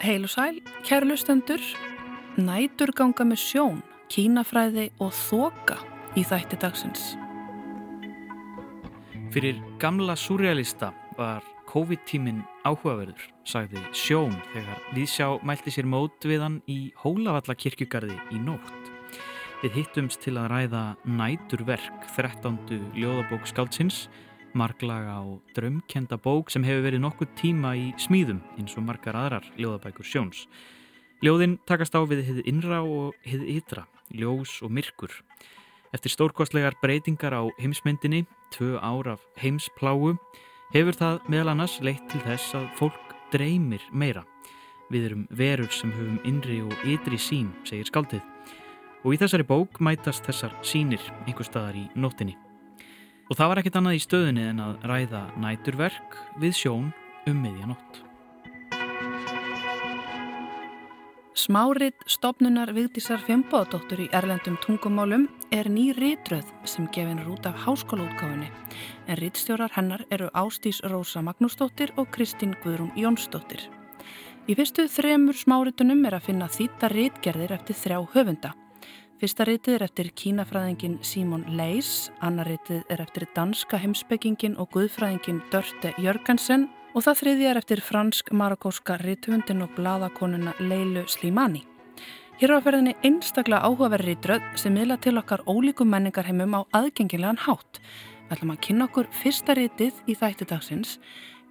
Heil og sæl, kæru lustendur, nætur ganga með sjón, kínafræði og þoka í þætti dagsins. Fyrir gamla surrealista var COVID-tíminn áhugaverður, sagði Sjón þegar Víðsjá mælti sér mót við hann í Hólavalla kirkjugarði í nótt. Við hittumst til að ræða næturverk 13. ljóðabók skáldsins marglaga og drömkenda bók sem hefur verið nokkuð tíma í smíðum eins og margar aðrar ljóðabækur sjóns. Ljóðin takast á við hið innra og hið ytra, ljós og myrkur. Eftir stórkostlegar breytingar á heimsmyndinni, tvö ár af heimspláu, hefur það meðal annars leitt til þess að fólk dreymir meira. Við erum verur sem höfum innri og ytri sín, segir skaldið. Og í þessari bók mætast þessar sínir einhver staðar í nóttinni. Og það var ekkert annað í stöðunni en að ræða næturverk við sjón um miðjanótt. Smárið stopnunar Vigdísar Fjambóðadóttur í Erlendum tungumálum er ný rítröð sem gefin er út af háskólaútgáfinni en rítstjórar hennar eru Ástís Rósa Magnúsdóttir og Kristín Guðrún Jónsdóttir. Í fyrstu þremur smáritunum er að finna þýta rítgerðir eftir þrjá höfunda Fyrsta rítið er eftir kínafræðingin Simon Leys, annar rítið er eftir danska heimsbyggingin og guðfræðingin Dörte Jörgensen og það þriði er eftir fransk-marakóska rítvöndin og bladakonuna Leilu Slimani. Hér á ferðinni einstaklega áhugaverri rítröð sem miðla til okkar ólíkum menningarheimum á aðgengilegan hátt. Við ætlum að kynna okkur fyrsta rítið í þættidagsins,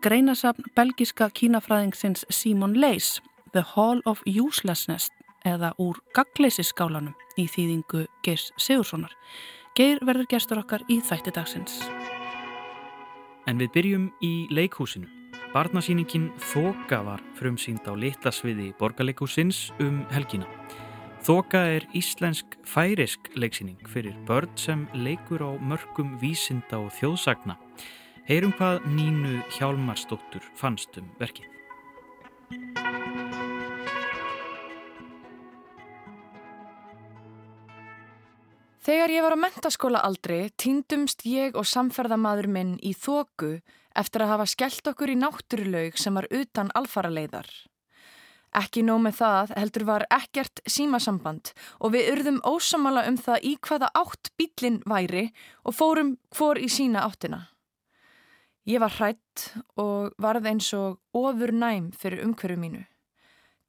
greinasafn belgiska kínafræðingsins Simon Leys, The Hall of Uselessness eða úr gagleisiskálanum í þýðingu Geirs Sigurssonar. Geir verður gestur okkar í þætti dagsins. En við byrjum í leikhúsinu. Barnasýningin Þoka var frumsýnd á litlasviði borgarleikhúsins um helgina. Þoka er íslensk færisk leiksýning fyrir börn sem leikur á mörgum vísinda og þjóðsagna. Heyrum hvað Nínu Hjálmarsdóttur fannst um verkið. Þegar ég var á mentaskóla aldri týndumst ég og samferðamadur minn í þóku eftir að hafa skellt okkur í náttúrulaug sem var utan alfaraleiðar. Ekki nóg með það heldur var ekkert símasamband og við urðum ósamala um það í hvaða átt bílinn væri og fórum hvor í sína áttina. Ég var hrætt og varð eins og ofur næm fyrir umhverju mínu.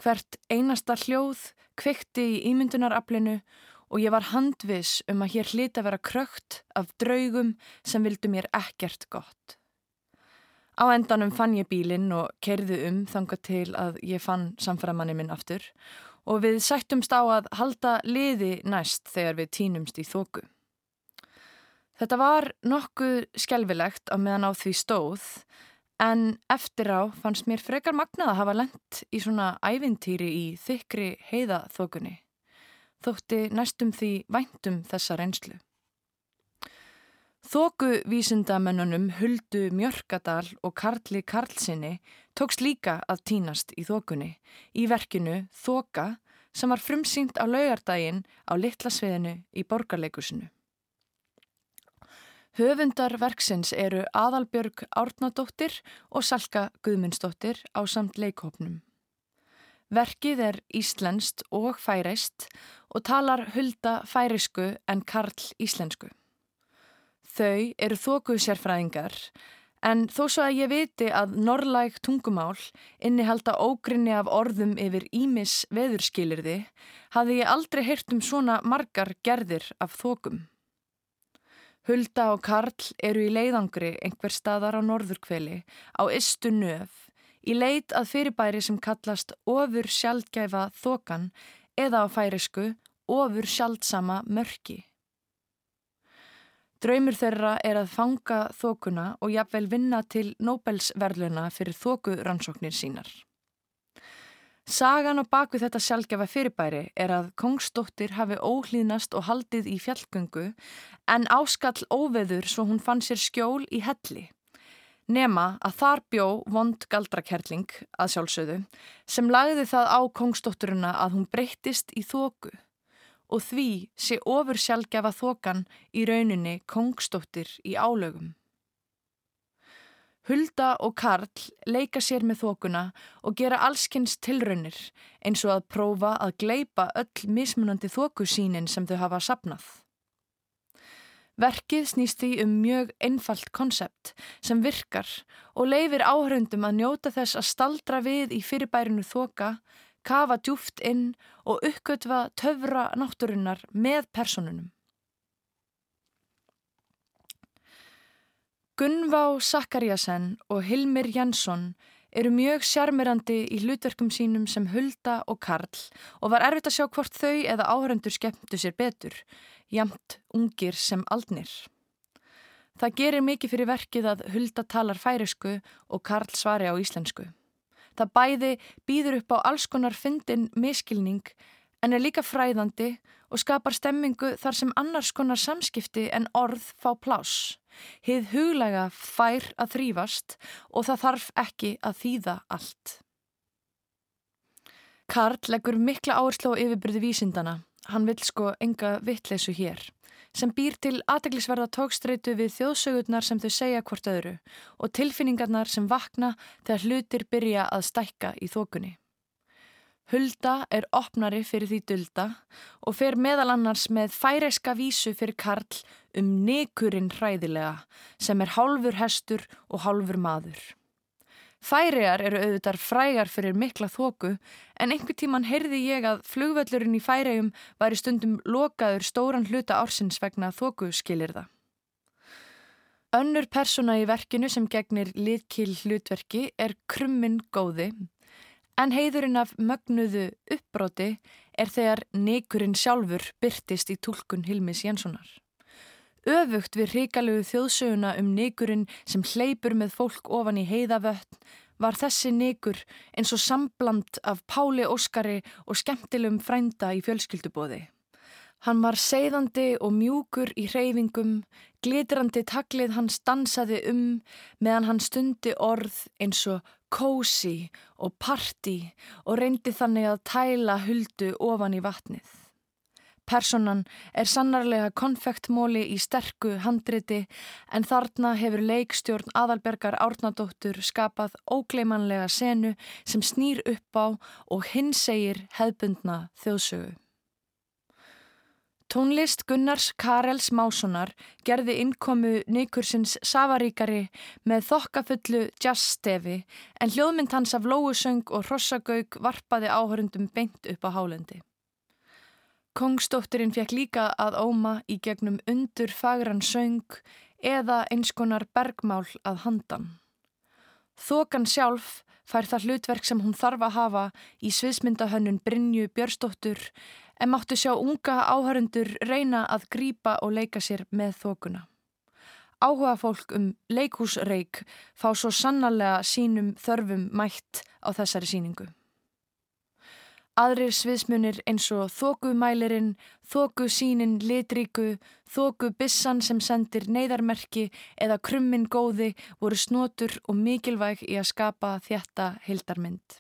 Hvert einasta hljóð kvikti í ímyndunaraflinu og ég var handvis um að hér hlita vera krökt af draugum sem vildu mér ekkert gott. Á endanum fann ég bílinn og kerðu um þanga til að ég fann samframanni minn aftur og við sættumst á að halda liði næst þegar við tínumst í þóku. Þetta var nokkuð skjálfilegt á meðan á því stóð en eftir á fannst mér frekar magnað að hafa lendt í svona ævintýri í þykri heiðaþókunni þótti næstum því væntum þessa reynslu. Þóku vísindamennunum Huldu Mjörkadal og Karli Karlsinni tóks líka að týnast í þókunni í verkinu Þóka sem var frumsýnt á laugardaginn á litlasviðinu í borgarleikusinu. Höfundar verksins eru Aðalbjörg Árnadóttir og Salka Guðmundsdóttir á samt leikhópnum. Verkið er íslenskt og færeist og talar hulda færisku en karl íslensku. Þau eru þókuð sérfræðingar en þó svo að ég viti að norrlæg tungumál innihalda ógrinni af orðum yfir ímis veðurskilirði hafði ég aldrei heyrt um svona margar gerðir af þókum. Hulda og Karl eru í leiðangri einhver staðar á norðurkveli á istu nöf í leit að fyrirbæri sem kallast ofur sjaldgæfa þokan eða á færisku ofur sjaldsama mörki. Draumur þeirra er að fanga þokuna og jafnvel vinna til Nobelsverluna fyrir þokurannsóknir sínar. Sagan á baku þetta sjálfgefa fyrirbæri er að kongsdóttir hafi óhlýðnast og haldið í fjallgöngu en áskall óveður svo hún fann sér skjól í helli. Nema að þar bjó vond galdrakerling að sjálfsögðu sem lagði það á kongsdótturuna að hún breyttist í þóku og því sé ofur sjálfgefa þókan í rauninni kongsdóttir í álögum. Hulda og Karl leika sér með þokuna og gera allskynns tilraunir eins og að prófa að gleipa öll mismunandi þokusínin sem þau hafa sapnað. Verkið snýst því um mjög einfalt konsept sem virkar og leifir áhörundum að njóta þess að staldra við í fyrirbærinu þoka, kafa djúft inn og uppgötva töfra náttúrunnar með personunum. Gunnvá Sakariasen og Hilmir Jansson eru mjög sjarmirandi í hlutverkum sínum sem Hulda og Karl og var erfitt að sjá hvort þau eða áhörendur skemmtu sér betur, jamt ungir sem aldnir. Það gerir mikið fyrir verkið að Hulda talar færisku og Karl svari á íslensku. Það bæði býður upp á alls konar fyndin miskilning en er líka fræðandi og skapar stemmingu þar sem annars konar samskipti en orð fá plás. Hið huglega fær að þrýfast og það þarf ekki að þýða allt. Karl leggur mikla áherslu á yfirbyrði vísindana. Hann vil sko enga vittleysu hér sem býr til aðeglisverða tókstreitu við þjóðsögurnar sem þau segja hvort öðru og tilfinningarnar sem vakna þegar hlutir byrja að stækka í þokunni. Hulda er opnari fyrir því dulda og fer meðal annars með færeska vísu fyrir Karl um nekurinn hræðilega sem er hálfur hestur og hálfur maður. Færiar eru auðvitað frægar fyrir mikla þóku en einhver tíman heyrði ég að flugvöllurinn í færium væri stundum lokaður stóran hluta ársins vegna þóku skilir það. Önnur persóna í verkinu sem gegnir litkil hlutverki er krummin góði En heiðurinn af mögnuðu uppbróti er þegar nekurinn sjálfur byrtist í tólkun Hilmis Jenssonar. Öfugt við ríkalegu þjóðsöguna um nekurinn sem hleypur með fólk ofan í heiðavötn var þessi nekur eins og sambland af Páli Óskari og skemmtilegum frænda í fjölskyldubóði. Hann var seiðandi og mjúkur í hreyfingum, glitrandi taklið hans dansaði um meðan hann stundi orð eins og kósi og parti og reyndi þannig að tæla huldu ofan í vatnið. Personan er sannarlega konfektmóli í sterku handriti en þarna hefur leikstjórn aðalbergar Árnadóttur skapað ógleimanlega senu sem snýr upp á og hinn segir hefbundna þjóðsögu. Tónlist Gunnars Karels Mássonar gerði innkomu Nikursins Savaríkari með þokkafullu jazzstefi en hljóðmynd hans af lóusöng og hrossagauk varpaði áhörundum beint upp á hálendi. Kongsdótturinn fekk líka að óma í gegnum undur fagran söng eða einskonar bergmál að handan. Þokan sjálf fær það hlutverk sem hún þarf að hafa í sviðsmyndahönnun Brynju Björstóttur en máttu sjá unga áhörundur reyna að grýpa og leika sér með þokuna. Áhuga fólk um leikúsreik fá svo sannarlega sínum þörfum mætt á þessari síningu. Aðrir sviðsmunir eins og þókumælirinn, þókusínin litríku, þókubissan sem sendir neyðarmerki eða krummin góði voru snotur og mikilvæg í að skapa þetta hildarmynd.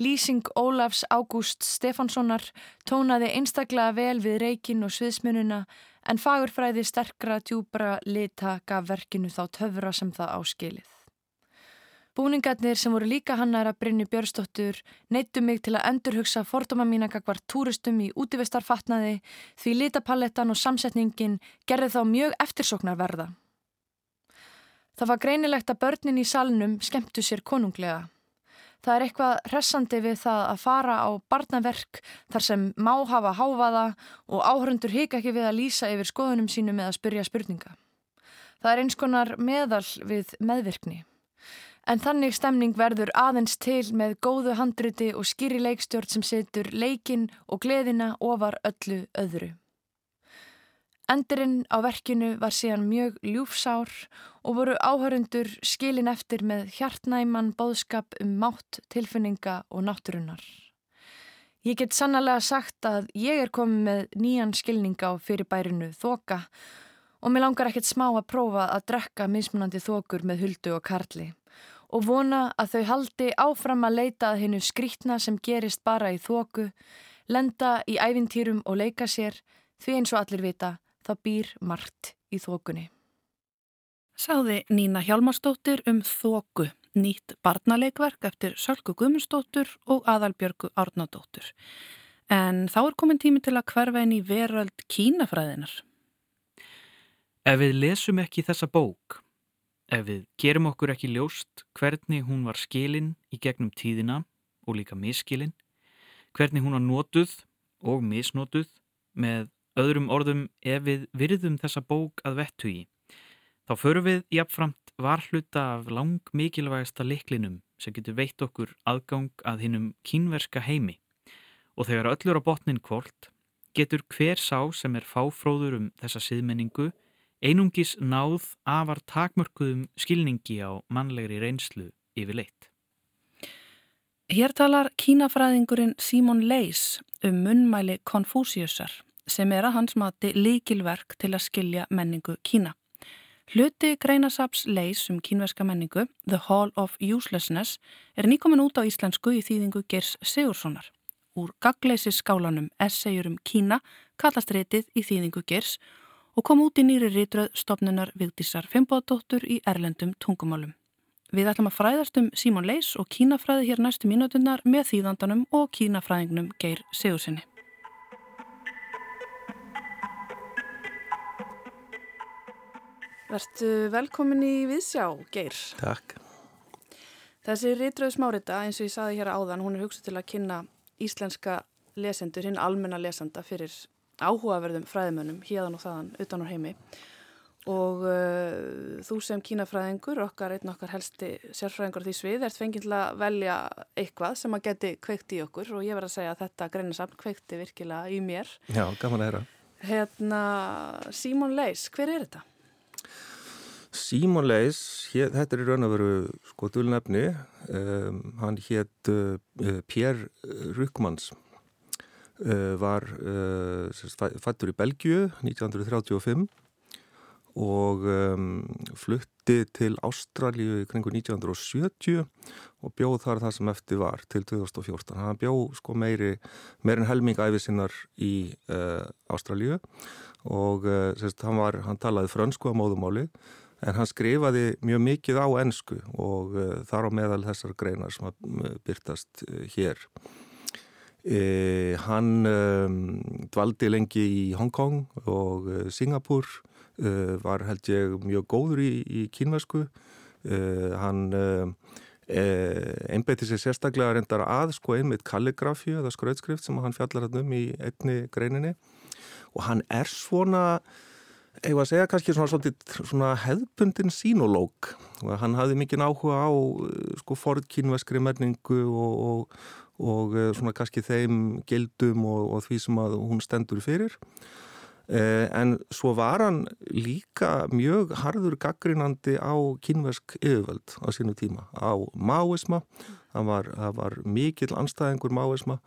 Lýsing Ólafs Ágúst Stefanssonar tónaði einstaklega vel við reikin og sviðsmununa en fagurfræði sterkra djúbra lita gaf verkinu þá töfra sem það áskilið. Búningarnir sem voru líka hannar að Brynni Björnsdóttur neittu mig til að endurhugsa fordóma mína gagvar túristum í útivistarfatnaði því litapallettan og samsetningin gerði þá mjög eftirsoknar verða. Það var greinilegt að börnin í salnum skemmtu sér konunglega. Það er eitthvað hressandi við það að fara á barnaverk þar sem má hafa háfaða og áhörundur hika ekki við að lýsa yfir skoðunum sínum eða spyrja spurninga. Það er eins konar meðal við meðvirkni. En þannig stemning verður aðeins til með góðu handriti og skýri leikstjórn sem setur leikin og gleðina ofar öllu öðru. Endurinn á verkinu var síðan mjög ljúfsár og voru áhörundur skilin eftir með hjartnæman bóðskap um mátt, tilfinninga og náttúrunnar. Ég get sannlega sagt að ég er komið með nýjan skilninga á fyrirbærinu þoka og mér langar ekkert smá að prófa að drekka mismunandi þokur með huldu og karli og vona að þau haldi áfram að leita að hennu skrítna sem gerist bara í þoku, lenda í ævintýrum og leika sér því eins og allir vita það býr margt í þokunni. Sáði Nína Hjálmarsdóttir um Þóku, nýtt barnaleikverk eftir Sölku Guðmundsdóttur og Aðalbjörgu Árnadóttur. En þá er komin tími til að hverfa inn í veröld kínafræðinar. Ef við lesum ekki þessa bók, ef við gerum okkur ekki ljóst hvernig hún var skilin í gegnum tíðina og líka miskilin, hvernig hún var notuð og misnotuð með öðrum orðum ef við virðum þessa bók að vettu í, þá förum við jafnframt varhluta af lang mikilvægasta liklinum sem getur veitt okkur aðgang að hinnum kínverska heimi. Og þegar öllur á botnin kvólt getur hver sá sem er fáfróður um þessa siðmenningu einungis náð afar takmörkuðum skilningi á mannlegri reynslu yfir leitt. Hér talar kínafræðingurinn Simon Leys um munnmæli Konfúsiusar sem er að hans mati líkilverk til að skilja menningu Kína. Hluti greinasaps Leys um kínverska menningu, The Hall of Uselessness, er nýkomin út á íslensku í þýðingu Gers Sigurssonar. Úr gagleysi skálanum Essayur um Kína kallast reytið í þýðingu Gers og kom út í nýri rítröð stopnunar Vigdísar Fimboðdóttur í Erlendum tungumálum. Við ætlum að fræðast um Símon Leys og kínafræði hér næstu mínutunnar með þýðandanum og kínafræðingnum Geir Sigursinni. Vertu velkomin í Viðsjá, Geir. Takk. Þessi rítröð smárita, eins og ég saði hér áðan, hún er hugsað til að kynna íslenska lesendur, hinn almenna lesanda fyrir áhugaverðum fræðimönnum híðan og þaðan utan á heimi og uh, þú sem kínafræðingur, okkar einn okkar helsti sérfræðingur því svið, ert fengið til að velja eitthvað sem að geti kveikt í okkur og ég verð að segja að þetta greinasafn kveikti virkilega í mér. Já, gaman að hera. Hérna, Símon Leys, hver er þetta? Símon Leys, hér, þetta er í raun og veru sko dulnefni, um, hann hétt uh, Pér Rukmans Uh, var uh, fættur í Belgiu 1935 og um, flutti til Ástralju kringu 1970 og bjóð þar það sem eftir var til 2014. Hann bjóð sko meiri meirin helmingæfi sinnar í uh, Ástralju og sérst, hann, var, hann talaði frönsku á móðumáli en hann skrifaði mjög mikið á ennsku og þar á meðal þessar greinar sem byrtast hér. Eh, hann um, dvaldi lengi í Hongkong og uh, Singapur, uh, var held ég mjög góður í, í kínvæsku. Uh, hann einbeiti sér sérstaklega reyndar að sko einmitt kalligrafju eða skrautskrift sem hann fjallar hann um í einni greininni og hann er svona Eða að segja kannski svona, svona, svona hefðbundin sínológ hann hafði mikið áhuga á sko forðkínveskri menningu og, og, og eh, svona kannski þeim gildum og, og því sem að hún stendur fyrir. Eh, en svo var hann líka mjög harður gaggrinandi á kynvesk yfirvöld á sínu tíma á máisma hann var, var mikill anstæðingur máisma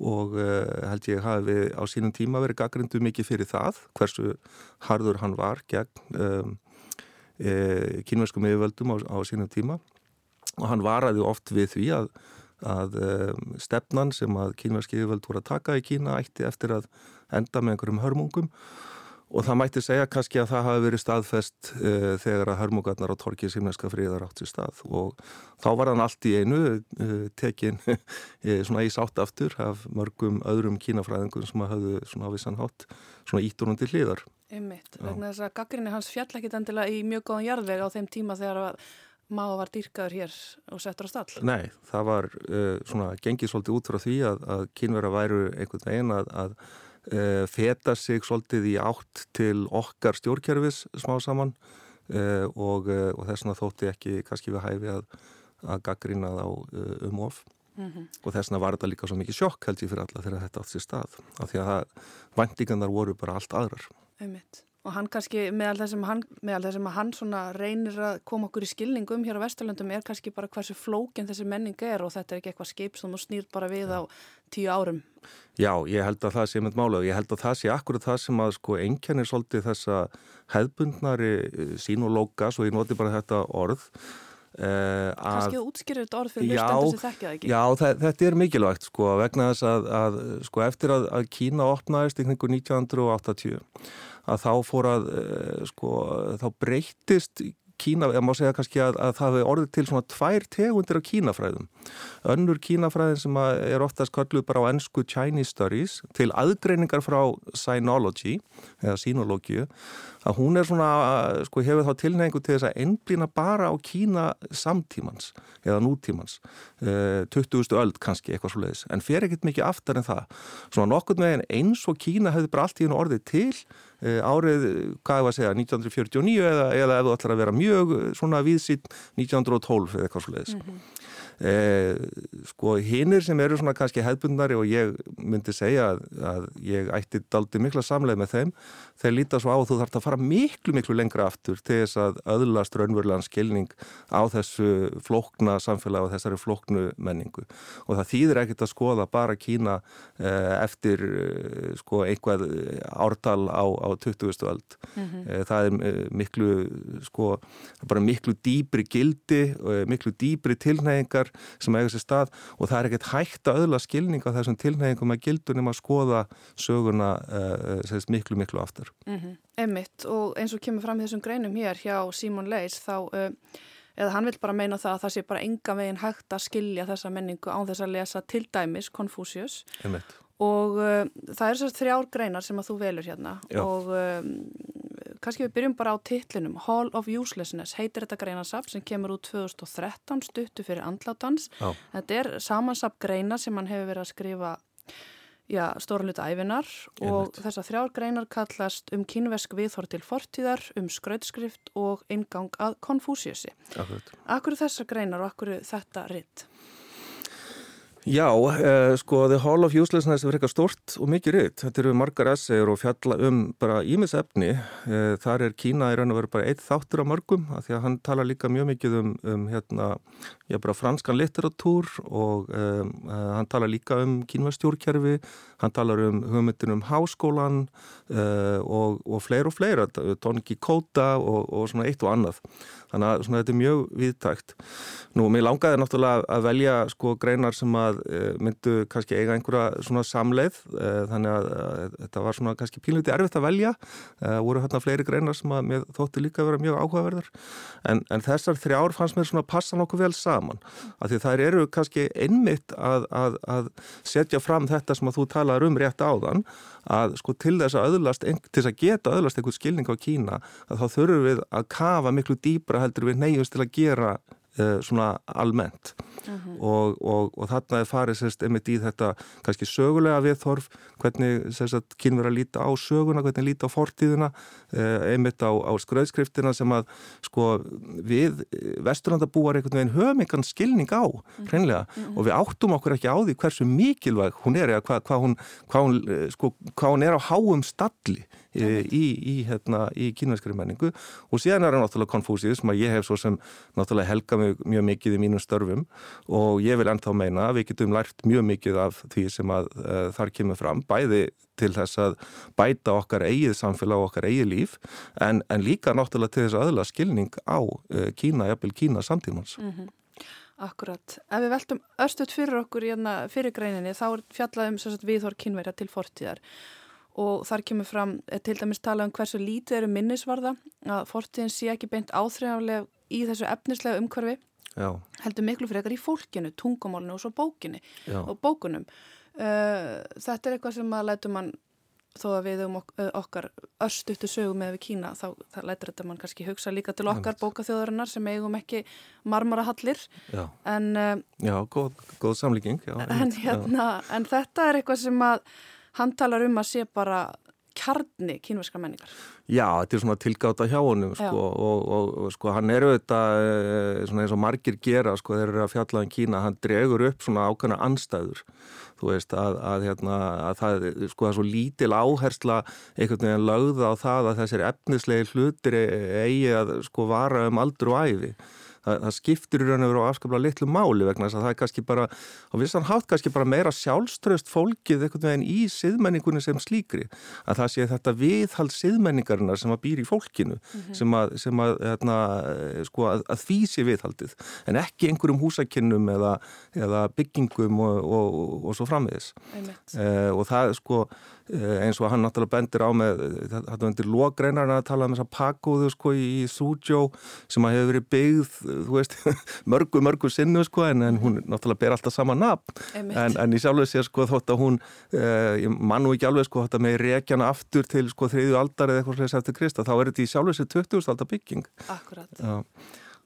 og uh, held ég hafi á sínum tíma verið gaggrindu mikið fyrir það hversu harður hann var gegn um, e, kynverskum yfirvöldum á, á sínum tíma. Og hann varaði oft við því að að um, stefnan sem að kínverðski yfirvöld voru að taka í Kína ætti eftir að enda með einhverjum hörmungum. Og það mætti segja kannski að það hafi verið staðfest uh, þegar að hörmungarnar á torkið símneska fríðar átt sér stað. Og þá var hann allt í einu uh, tekin svona í sátt aftur af mörgum öðrum kínafræðingum sem hafðu svona á vissan hátt svona íturundi hliðar. Ymmiðt, vegna þess að gaggrinni hans fjall ekkit endilega í mjög góðan jarðveg á þeim tíma þegar að Máa var dýrkaður hér og settur á stall? Nei, það var uh, svona gengið svolítið út frá því að, að kynverða væru einhvern veginn að, að uh, feta sig svolítið í átt til okkar stjórnkerfis smá saman uh, og, og þess vegna þótti ekki kannski við hæfi að, að gaggrina þá um of mm -hmm. og þess vegna var þetta líka svo mikið sjokk held ég fyrir alla þegar þetta átt sér stað af því að vendingarnar voru bara allt aðrar. Ummitt. Og hann kannski, meðal þess að hann, hann reynir að koma okkur í skilningum hér á Vesturlöndum er kannski bara hversu flókin þessi menning er og þetta er ekki eitthvað skip sem þú snýrt bara við á tíu árum. Já, ég held að það sé með mála og ég held að það sé akkurat það sem að sko engjani svolítið þessa hefbundnari eh, sínológas og ég noti bara þetta orð Uh, Kanski að útskýra þetta orð fyrir hlustendur sem þekkja það ekki Já, þetta er mikilvægt sko vegna þess að, að sko eftir að, að Kína opnaðist í 1980 að þá fór að eh, sko, þá breytist kína, ég má segja kannski að, að það hefur orðið til svona tvær tegundir af kínafræðum. Önnur kínafræðin sem er oftast kalluð bara á ennsku Chinese Studies til aðgreiningar frá Sinology eða Sinologíu að hún er svona, sko, hefur þá tilneingu til þess að einblýna bara á Kína samtímans eða nútímans uh, 20. öld kannski, eitthvað svo leiðis en fer ekkert mikið aftar en það svona nokkur með eins og Kína hefði bara allt í hennu orðið til uh, árið, hvað er það að segja, 1949 eða, eða ef þú ætlar að vera mjög svona viðsýtt 1912 eða eitthvað svo leiðis mm -hmm. Eh, sko hinnir sem eru svona kannski hefðbundnari og ég myndi segja að, að ég ætti daldi mikla samleið með þeim þeir líta svo á að þú þarfst að fara miklu miklu lengra aftur til þess að öðlast raunverulegan skilning á þessu flókna samfélag og þessari flóknu menningu og það þýðir ekkert að skoða bara Kína eh, eftir eh, sko einhvað ártal á, á 20. öld mm -hmm. eh, það er eh, miklu sko bara miklu dýbri gildi og miklu dýbri tilnægingar sem eiga sér stað og það er ekkert hægt að öðla skilning á þessum tilnefingum að gildunum að skoða söguna uh, miklu miklu aftur. Mm -hmm. Emmitt og eins og kemur fram þessum greinum hér hjá Simon Leis þá uh, eða hann vil bara meina það að það sé bara enga veginn hægt að skilja þessa menningu án þess að lesa til dæmis Confucius Emmitt og uh, það er þessar þrjár greinar sem að þú velur hérna Já. og um, kannski við byrjum bara á titlinum. Hall of Uselessness heitir þetta greinarsap sem kemur út 2013 stuttu fyrir andlátans Já. þetta er samansap greina sem hann hefur verið að skrifa já, stóra hluta æfinar og þessar þrjár greinar kallast um kynvesk viðhór til fortíðar, um skrautskrift og ingang að konfúsiusi Akkur þessar greinar og akkur þetta ritt? Já, eh, sko The Hall of Uselessness er eitthvað stort og mikið ritt. Þetta eru margar essayer og fjalla um bara ímisefni. Eh, þar er Kína í raun og veru bara eitt þáttur af mörgum af því að hann tala líka mjög mikið um, um hérna, já bara franskan litteratúr og um, uh, hann tala líka um kínvastjórnkerfi, hann talar um hugmyndin um háskólan uh, og, og fleir og fleira, Tonki Kóta og, og svona eitt og annað. Þannig að svona, þetta er mjög viðtækt. Nú, mér langaði náttúrulega að velja sko greinar sem að e, myndu kannski eiga einhverja svona samleið e, þannig að, að þetta var svona kannski pínleiti erfitt að velja. Voru hérna fleiri greinar sem að mér þótti líka að vera mjög áhugaverðar en, en þessar þrjár fannst mér svona passa nokkuð vel saman. Af því þær eru kannski einmitt að, að, að setja fram þetta sem að þú talaður um rétt áðan að sko til þess að öðlast, til þess að geta öðlast einhvern skilning á Kína að þá þurfum við að kafa miklu dýbra heldur við neyjumst til að gera svona almennt uh mhm. -huh. og, og, og þarna er farið sérst einmitt í þetta kannski sögulega viðþorf hvernig sérst kynver að líta á söguna, hvernig líta á fortíðina uh, einmitt á, á skröðskriftina sem að sko við vesturlandabúar einhvern veginn höfum einhvern skilning á mhm. hreinlega -huh. Mhm. og við áttum okkur ekki á því hversu mikilvæg hún er eða hvað hva hún, hva hún, sko, hva hún er á háum stalli í, í, hérna, í kynverskri menningu og síðan er það náttúrulega Konfúsius sem að ég hef svo sem náttúrulega helga mjög, mjög mikið í mínum störfum og ég vil ennþá meina að við getum lært mjög mikið af því sem að uh, þar kemur fram, bæði til þess að bæta okkar eigið samfélag og okkar eigið líf en, en líka náttúrulega til þess að aðla skilning á uh, Kína, jafnvel Kína samtímans. Mm -hmm. Akkurat. Ef við veltum östut fyrir okkur í hérna fyrir greininni þá er fjallaðum viðhór kynverja til fortíðar og þar kemur fram til dæmis tala um hversu lítið eru minnisvarða að fortíðin sé ekki beint áþreifanlega í þessu efnislega umhverfi Já. heldur miklu frekar í fólkinu, tungumálinu og svo bókinu Já. og bókunum. Uh, þetta er eitthvað sem að lætu mann þó að við um ok okkar örstuttu sögum með við Kína þá, lætur þetta mann kannski hugsa líka til okkar bókaþjóðarinnar sem eigum ekki marmarahallir. Já, en, uh, Já góð, góð samlíking en, hérna, en þetta er eitthvað sem að hann talar um að sé bara kjarni kínverska menningar. Já, þetta er svona tilgáta hjá honum sko, og, og, og sko hann er auðvitað eh, eins og margir gera sko þeir eru að fjalla um Kína, hann dregur upp svona ákveðna anstæður þú veist að, að, hérna, að það sko það er svo lítil áhersla einhvern veginn lögða á það að þessir efnislegi hlutir eigi að sko vara um aldur og æfi það, það skiptir í raun og veru á afskaplega litlu máli vegna þess að það er kannski bara á vissan hátt kannski bara meira sjálfströst fólkið einhvern veginn í siðmenningunni sem slíkri. Að það sé þetta viðhald siðmenningarinnar sem að býr í fólkinu mm -hmm. sem að, sem að, hérna, sko, að, að því sé viðhaldið. En ekki einhverjum húsakinnum eða, eða byggingum og, og, og, og svo framvegis. Eh, og það sko Eh, eins og hann náttúrulega bendir á með þetta vendir lógreinarinn að tala um þessa pakkuðu sko í Sujó sem að hefur verið byggð, þú veist mörgu, mörgu sinnu sko en, en hún náttúrulega ber alltaf sama nafn. En, en ég sjálfur sé sko þótt að hún eh, ég mann og ekki alveg sko þetta með reykjana aftur til sko þriðju aldar eða eitthvað sless eftir Krista, þá er þetta í sjálfur sé 20. aldar bygging. Akkurat. Já.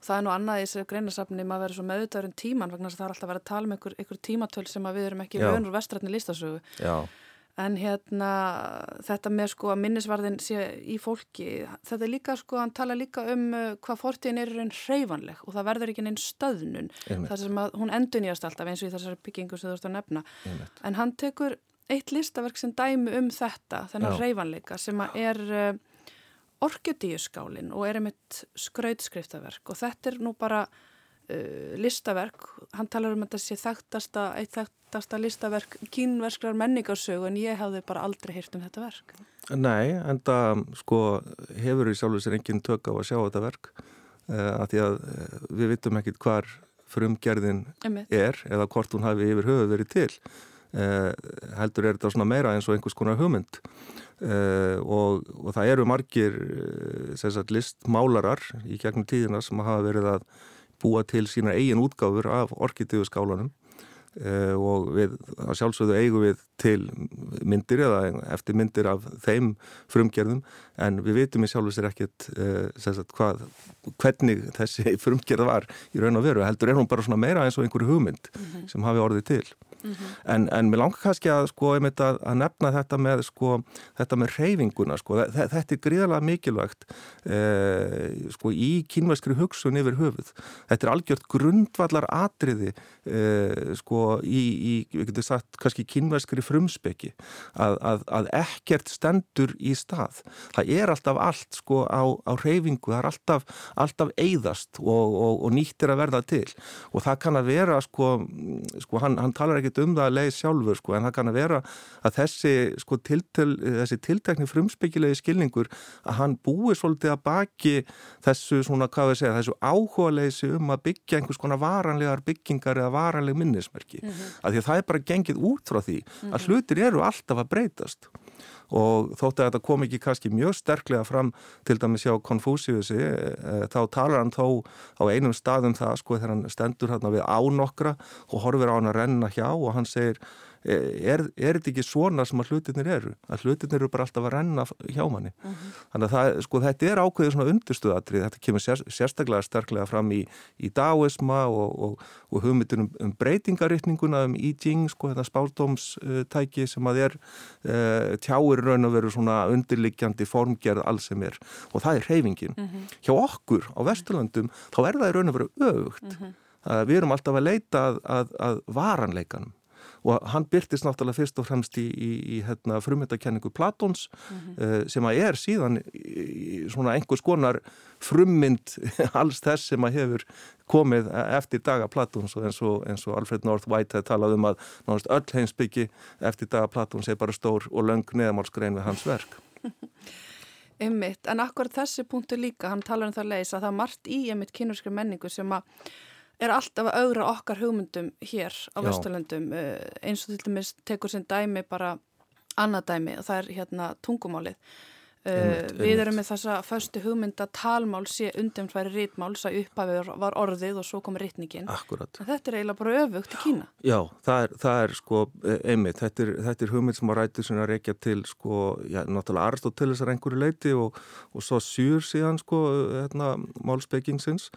Það er nú annað í þessu greinasafni maður verður svo meðutaður um tíman vegna þess að það er alltaf vera að tala um einhver, einhver tímatöl sem við erum ekki vönur vestrætni listasögu. Já En hérna þetta með sko að minnisvarðin sé í fólki, þetta er líka sko, hann tala líka um uh, hvað fortíðin er raun hreyfanleg og það verður ekki neinn stöðnun. Það sem að hún endunýjast alltaf eins og í þessari byggingu sem þú ert að nefna. Einmitt. En hann tekur eitt listaverk sem dæmi um þetta, þennan hreyfanleika sem að er uh, orkjudíuskálin og er einmitt skrautskriftaverk og þetta er nú bara uh, listaverk, hann talar um að þetta sé þekktasta, eitt þekkt þekktasta listaverk kínverskrar menningarsögu en ég hafði bara aldrei hýrt um þetta verk. Nei, en það sko hefur í sjálfur sér engin tök á að sjá þetta verk uh, af því að uh, við vitum ekkit hvar frumgerðin er eða hvort hún hafi yfir höfu verið til. Uh, heldur er þetta svona meira eins og einhvers konar hugmynd og, og það eru margir sagt, listmálarar í gegnum tíðina sem hafa verið að búa til sína eigin útgáfur af orkitíðu skálanum Uh, og við sjálfsögðu eigum við til myndir eða eftir myndir af þeim frumgerðum en við vitum í sjálfsögðu ekkert uh, hvað, hvernig þessi frumgerð var í raun og veru heldur er hún bara svona meira eins og einhverju hugmynd mm -hmm. sem hafi orðið til Mm -hmm. en, en mér langar kannski að, sko, að, að nefna þetta með, sko, þetta með reyfinguna. Sko. Þetta er gríðarlega mikilvægt eh, sko, í kynveskri hugsun yfir höfuð. Þetta er algjört grundvallar atriði eh, sko, í, í, sagt, kannski kynveskri frumspeki að, að ekkert stendur í stað. Það er alltaf allt sko, á, á reyfingu, það er alltaf, alltaf eigðast og, og, og nýttir að verða til og það kann að vera, sko, sko hann, hann talar ekki ekkert um það að leið sjálfur sko, en það kann að vera að þessi, sko, tiltel, þessi tiltekni frumsbyggilegi skilningur að hann búi svolítið að baki þessu svona, hvað við segja, þessu áhuga leysi um að byggja einhvers konar varanlegar byggingar eða varanleg minnismerki. Mm -hmm. Af því að það er bara gengið út frá því að -hmm. hlutir eru alltaf að breytast og þótt að þetta kom ekki kannski mjög sterklega fram til dæmis hjá Konfúsiusi e, þá talar hann þó á einum staðum það sko þegar hann stendur hérna við ánokkra og horfir á hann að renna hjá og hann segir er, er þetta ekki svona sem að hlutinir eru að hlutinir eru bara alltaf að renna hjá manni uh mhm. -huh. þannig að það, sko, þetta er ákveðið svona undirstuðatrið, þetta kemur sér, sérstaklega sterklega fram í, í daoisma og, og, og hugmyndunum um breytingaritninguna um I Ching sko, þetta spáldómstæki sem að er uh, tjáir raun að veru svona undirliggjandi formgerð alls sem er og það er hreyfingin. Uh mhm. -huh. Hjá okkur á Vesturlandum þá er það í raun að veru öfugt. -huh. Mhm. Við erum alltaf að leita að, að, að varanleikanum og hann byrtist náttúrulega fyrst og fremst í, í, í hérna, frummyndakenningu Platons mm -hmm. uh, sem að er síðan í, svona einhvers konar frummynd alls þess sem að hefur komið eftir daga Platons og eins og, eins og Alfred North White hefði talað um að náttúrulega öll heimsbyggi eftir daga Platons er bara stór og löng neðamálskrein við hans verk. Ymmitt, en akkur þessi punktu líka, hann talar um það leys að það er margt í ymmitt kynurskri menningu sem að er alltaf að augra okkar hugmyndum hér á Vesturlöndum eh, eins og til dæmis tekur sem dæmi bara annað dæmi og það er hérna tungumálið Uh, við erum með þessa föstu hugmynd að talmál sé undumfæri rítmáls að upphafið var orðið og svo kom rítningin. Þetta er eiginlega bara öfugt í Kína. Já, það er, það er sko e, einmitt, þetta er, þetta er hugmynd sem að ræti sem að reykja til sko, já, náttúrulega Aristoteles er einhverju leiti og, og svo Sjur síðan sko, hérna, málsbyggingsins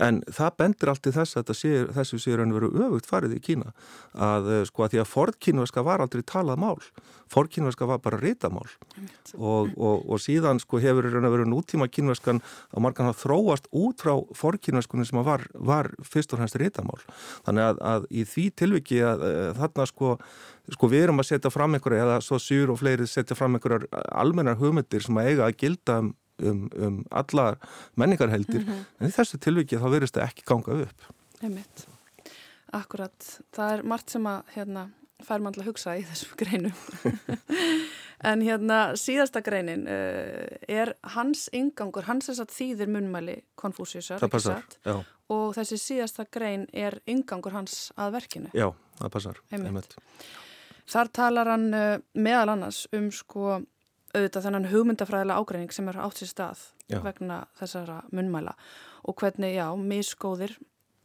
en það bendir allt í þess að sé, þessu séur hann veru öfugt farið í Kína. Að eh, sko að því að forkínverska var aldrei talað mál. Forkínverska var bara rítamál og, og og, og síðan sko hefur verið nútíma kynverskan að margan hafa þróast út frá forkynverskunni sem var, var fyrst og hennst réttamál. Þannig að, að í því tilviki að, að þarna sko, sko við erum að setja fram einhverja eða svo syr og fleiri setja fram einhverjar almennar hugmyndir sem að eiga að gilda um, um, um alla menningarheldir mm -hmm. en í þessu tilviki þá verist það ekki ganga upp. Einmitt. Akkurat. Það er margt sem að hérna, fær mann til að hugsa í þessum greinum. En hérna síðasta greinin uh, er hans ingangur, hans þess að þýðir munmæli konfúsísar, satt? Og þessi síðasta grein er ingangur hans að verkinu? Já, það passar. Einmitt. Einmitt. þar talar hann uh, meðal annars um sko auðvitað þennan hugmyndafræðilega ágreining sem er átt sér stað já. vegna þessara munmæla og hvernig, já, miskóðir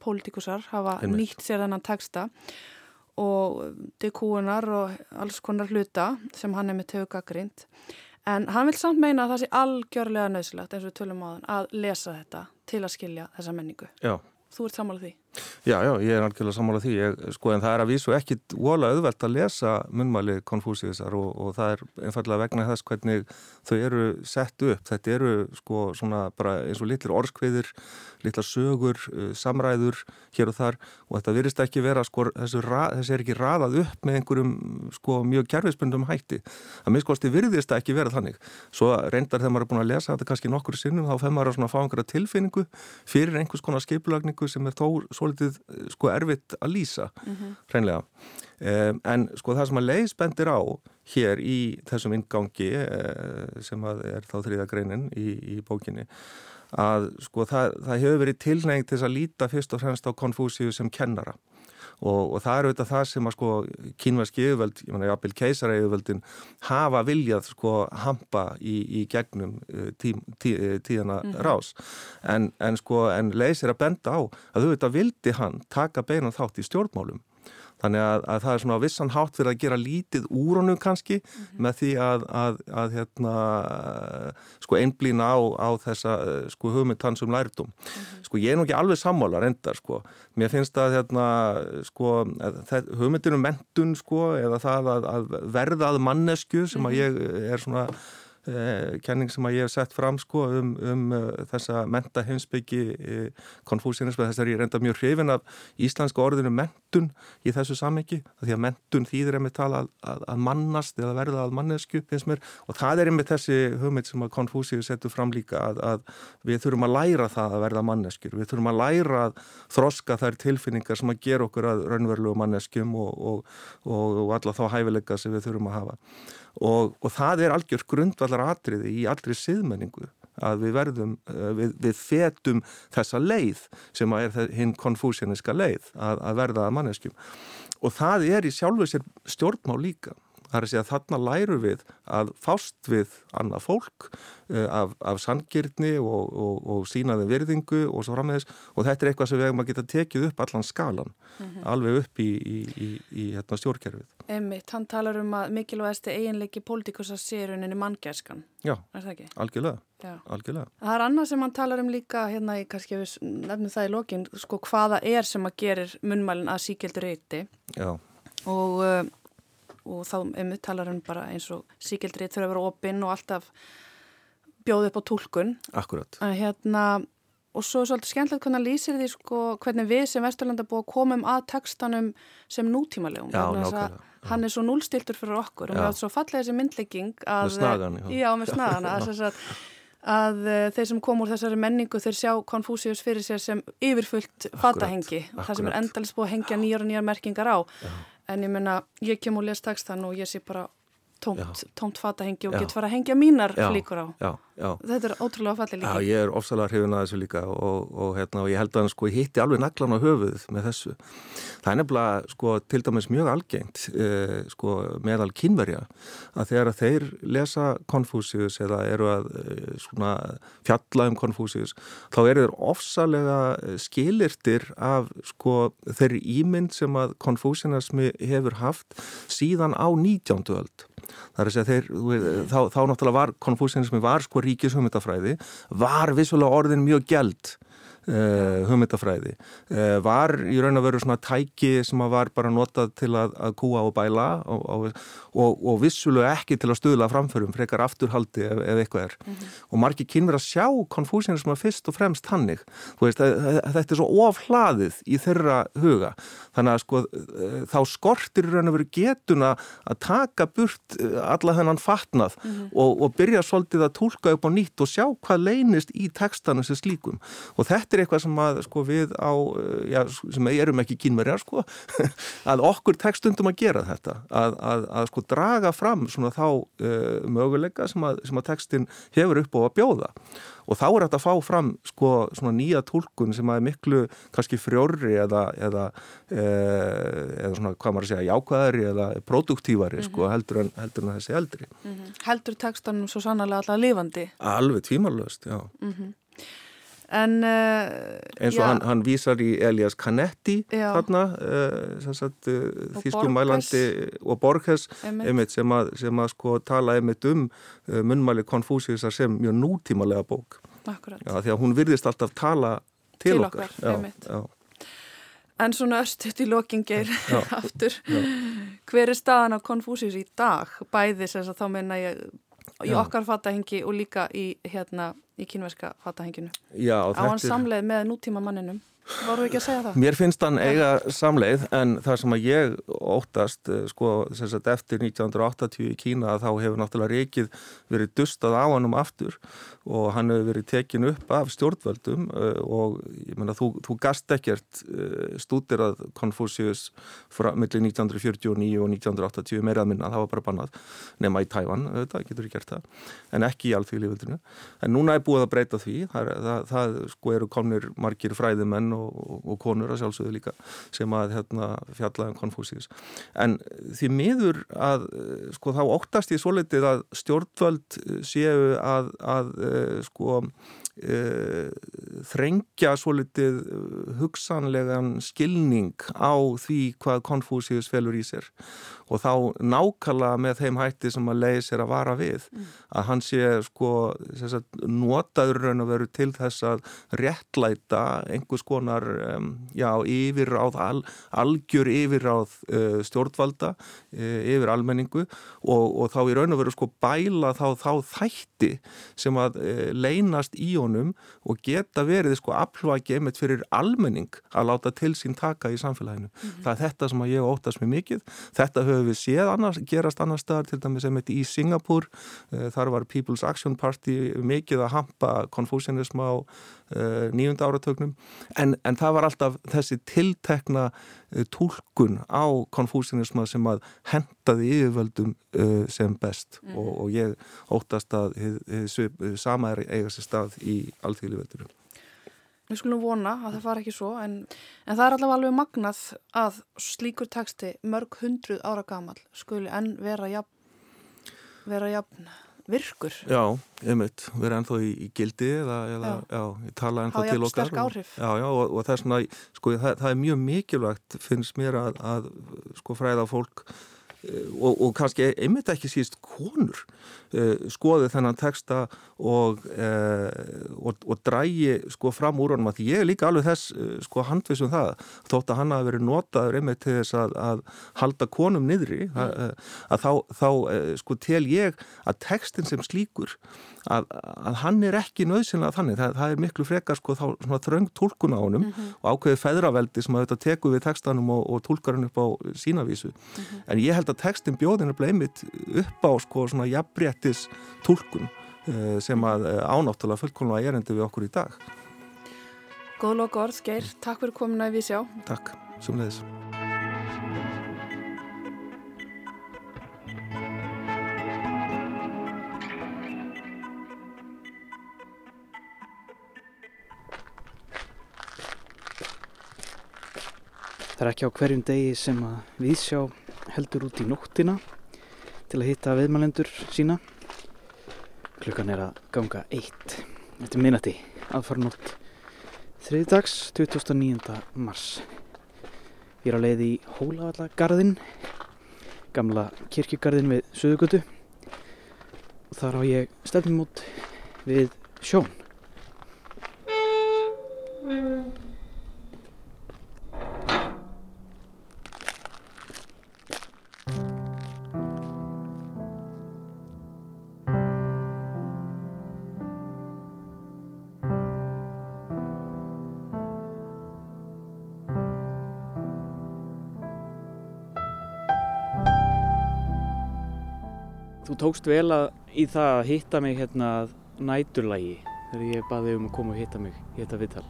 pólitíkusar hafa Einmitt. nýtt sér þennan texta og dekúunar og alls konar hluta sem hann er með tögagrind en hann vil samt meina að það sé algjörlega nöðsilegt eins og við tölum á þann að lesa þetta til að skilja þessa menningu. Já. Þú ert sammálað því? Já, já, ég er algjörlega sammálað því, ég, sko, en það er að vísu ekki vola auðvelt að lesa munmæli konfúsiðisar og, og það er einfallega vegna þess hvernig þau eru sett upp. Þetta eru sko svona bara eins og litlir orskviðir, litlar sögur, uh, samræður hér og þar og þetta virðist ekki vera sko þessu, þessu er ekki raðað upp með einhverjum sko mjög kjærfiðspundum hætti. Það minnskosti virðist það ekki vera þannig. Svo reyndar þegar maður er búin að lesa þetta kannski nokkur sinnum þá að svolítið sko erfitt að lýsa mm -hmm. hreinlega. Um, en sko það sem að leiðspendir á hér í þessum ingangi uh, sem er þá þriða greinin í, í bókinni að sko það, það hefur verið tilnægt til að líta fyrst og fremst á Konfúsíu sem kennara og, og það eru þetta það sem að sko kínverski yfirvöld, ég menna Jafnvel keisara yfirvöldin hafa viljað sko hampa í, í gegnum uh, tí, tí, uh, tíðana mm -hmm. rás en, en sko en leysir að benda á að þú veit að vildi hann taka beinan þátt í stjórnmálum Þannig að, að það er svona vissan hátt fyrir að gera lítið úr honum kannski mm -hmm. með því að, að, að hérna, sko einblýna á, á þessa sko hugmynd hans um lærdum. Mm -hmm. Sko ég er nú ekki alveg sammála reyndar sko. Mér finnst að hérna, sko, hugmyndinu mentun sko eða það að verða að mannesku sem að mhm. ég er svona kenning sem að ég hef sett fram sko um, um uh, þessa menta heimsbyggi uh, konfúsianism þess að ég reynda mjög hrifin af íslenska orðinu mentun í þessu samhengi því að mentun þýðir einmitt tala að, að, að mannast eða verða að mannesku finnst mér. Og það er einmitt þessi hugmynd sem að konfúsíu setur fram líka að, að við þurfum að læra það að verða manneskur við þurfum að læra að þroska þær tilfinningar sem að gera okkur að raunverulegu manneskum og, og, og, og alla þá hæfileika sem við þurfum að hafa og, og það er algjör grundvallar atriði í allri siðmenningu að við verðum, eh, við, við fetum þessa leið sem er hinn konfúsianiska leið að, að verða að manneskjum. Og það er í sjálfu sér stjórnmá líka Það er segja að þarna læru við að fást við annað fólk uh, af, af sangirni og, og, og sínaði virðingu og svo frammeðis og þetta er eitthvað sem við hefum að geta tekið upp allan skalan, mm -hmm. alveg upp í, í, í, í hérna, stjórnkerfið. Emmitt, hann talar um að mikilvægast eiginleiki pólitikusa séruninni manngæskan. Já, algjörlega, algjörlega. Það er annað sem hann talar um líka, hérna ég kannski nefnum það í lokin, sko hvaða er sem að gerir munmælinn að síkjeldur eyti og uh, og þá einmitt talar hann bara eins og síkildrið þurfa að vera opinn og alltaf bjóð upp á tólkun. Akkurat. Að, hérna, og svo er svolítið skemmtilegt hvernig hann lýsir því sko, hvernig við sem Vesturlanda búið komum að textanum sem nútímalegum. Já, nákvæmlega. Hann er svo núlstiltur fyrir okkur og mér átt svo fallega þessi myndlegging að... Með snagan. Já, já með snagan. að, að, að þeir sem kom úr þessari menningu þeir sjá Konfúsius fyrir sér sem yfirfullt fatahengi. Það sem er endalist búið að hengja nýjar og nýjar merkingar á. Já en ég menna, ég kem og les textan og ég sé bara tómt, fatahengi og get fara að hengja mínar flíkur á. Já, já. Þetta er ótrúlega fallið líka. Já, ég er ofsalega hrifin að þessu líka og, og, hérna, og ég held að hann sko hitti alveg naglan á höfuð með þessu. Það er nefnilega sko til dæmis mjög algengt eh, sko meðal kynverja að þegar að þeir lesa Konfúsius eða eru að eh, svona fjalla um Konfúsius þá eru þeir ofsalega skilirtir af sko þeirri ímynd sem að Konfúsianasmi hefur haft síðan á 19. öld. Það er að segja þeir, þá, þá náttúrulega var konfúsianismi var sko ríkishumutafræði, var vissulega orðin mjög gæld Uh, hugmyndafræði. Uh, var í raun og veru svona tæki sem var bara notað til að, að kúa og bæla og, og, og, og vissulega ekki til að stuðla framförum frekar afturhaldi ef, ef eitthvað er. Mm -hmm. og margir kynver að sjá konfúsianism að fyrst og fremst hannig veist, að, að, þetta er svo ofhlaðið í þeirra huga. Þannig að sko uh, þá skortir raun og veru getuna að taka burt alla þennan fatnað mm -hmm. og byrja svolítið að tólka upp á nýtt og sjá hvað leynist í textanu sem slíkum. Og þetta er eitthvað sem að sko við á, eh, já, sem erum ekki kynverjar sko, að okkur tekstundum að gera þetta, að, að, að sko draga fram svona þá uh, möguleika sem að, sem að tekstin hefur upp á að bjóða og þá er þetta að fá fram sko svona nýja tólkun sem að er miklu kannski frjórri eða eða, e, eða svona hvað maður að segja jákvæðari eða produktívari mm -hmm. sko mhm. heldur en, heldur en þessi eldri mm -hmm. Heldur tekstunum svo sannlega alltaf lifandi? Alveg tvímarlöst, já mm -hmm. En, uh, eins og hann, hann vísar í Elias Canetti þarna uh, þýskumælandi og Borges einmitt, sem, að, sem að sko tala einmitt um uh, munnmæli Konfúsiusar sem mjög nútímalega bók. Já, því að hún virðist alltaf tala til, til okkar, okkar já, já. En svona östuðt í lokingir aftur, hver er staðan á Konfúsius í dag? Bæði að þá menna ég í okkar fattahengi og líka í hérna í kínverska fattahenginu. Já. Á hann samleið með nútíma manninum. Varu ekki að segja það? Mér finnst hann eiga samleið en það sem að ég óttast eh, sko sagt, eftir 1980 í Kína þá hefur náttúrulega reikið verið dustað á hann um aftur og hann hefur verið tekin upp af stjórnvöldum eh, og ég menna þú, þú gast ekkert eh, stúdir að Confucius millir 1949 og 1980 meirað minna, það var bara bannað nema í Tævan, það getur ekki gert það en ekki í alþjóðlífundinu en núna er búið að breyta því það, það, það sko eru komnir margir fræðimenn og, og konur að sjálfsögðu líka sem að hérna, fjalla um Konfúsíus. En því miður að sko þá óttast ég svo litið að stjórnvöld séu að, að sko Uh, þrengja svo litið hugsanlegan skilning á því hvað Konfúsius felur í sér og þá nákalla með þeim hætti sem að leiði sér að vara við mm. að hann sé sko notaður raun og veru til þess að réttlæta einhvers konar já, yfirráð al, algjör yfirráð uh, stjórnvalda yfir almenningu og, og þá í raun og veru sko bæla þá, þá þætti sem að leynast í honum og geta verið sko aflvægi einmitt fyrir almenning að láta til sín taka í samfélaginu. Mm -hmm. Það er þetta sem að ég óttast mér mikið. Þetta höfum við séð annars, gerast annar staðar til dæmis þetta í Singapúr eh, þar var People's Action Party mikið að hampa konfúsianism á uh, nýjunda áratögnum en, en það var alltaf þessi tiltekna uh, tólkun á konfúsianisma sem að hendaði yfirvöldum uh, sem best. Mm. og, og ég óttast að sama er eiga sér stað í alltíðlíföldurum Við skulum vona að það fara ekki svo en, en það er allavega alveg magnað að slíkur texti mörg hundruð ára gamal skuli enn vera jafn, vera jafn virkur. Já, einmitt, vera ennþá í, í gildi eða, eða já. Já, tala ennþá til okkar. Há jafn sterk áhrif. Já, já, og, og það er svona, sko, það, það er mjög mikilvægt finnst mér að, að sko fræða fólk og, og kannski einmitt ekki síst konur uh, skoði þennan texta og, uh, og, og drægi sko fram úr honum að ég er líka alveg þess sko handvisum það þótt að hann hafi verið notaður einmitt til þess að, að halda konum niðri mm. að, að þá, þá sko tel ég að textin sem slíkur að, að hann er ekki nöðsynlega þannig, það, það er miklu frekar sko þá svona þröng tólkun á honum mm -hmm. og ákveði feðraveldi sem að þetta teku við textanum og, og tólkar hann upp á sínavísu mm -hmm. en ég held að textin bjóðin er bleimit upp á sko svona jafnbrettis tólkun eh, sem að eh, ánáttúrulega fullkonlega erendi við okkur í dag. Góð lóka orð, Geir, takk fyrir komuna við sjá. Takk, sumleðis Það er ekki á hverjum degi sem að viðsjá heldur út í nóttina til að hitta viðmælendur sína. Klukkan er að ganga eitt eftir minnati aðfarnótt þriðdags 2009. mars. Ég er á leið í Hólavallagarðin, gamla kirkjugarðin við Suðugötu og þar á ég stefnum út við sjón. Tókst vel að, í það að hitta mig hérna næturlægi þegar ég baði um að koma og hitta mig í þetta viðtal.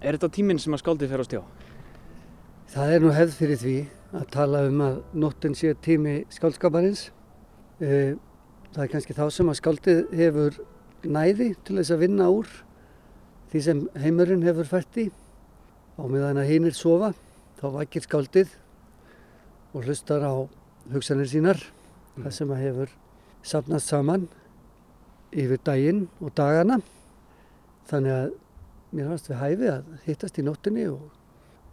Er þetta tíminn sem að skáldið fer á stjá? Það er nú hefð fyrir því að tala um að nóttin sé tími skáldskaparins. Eh, það er kannski þá sem að skáldið hefur næði til þess að vinna úr því sem heimurinn hefur fært í. Á meðan að heinir sofa, þá vakir skáldið og hlustar á hugsanir sínar. Það sem að hefur sapnast saman yfir daginn og dagana. Þannig að mér hafast við hæfið að hittast í nóttinni og,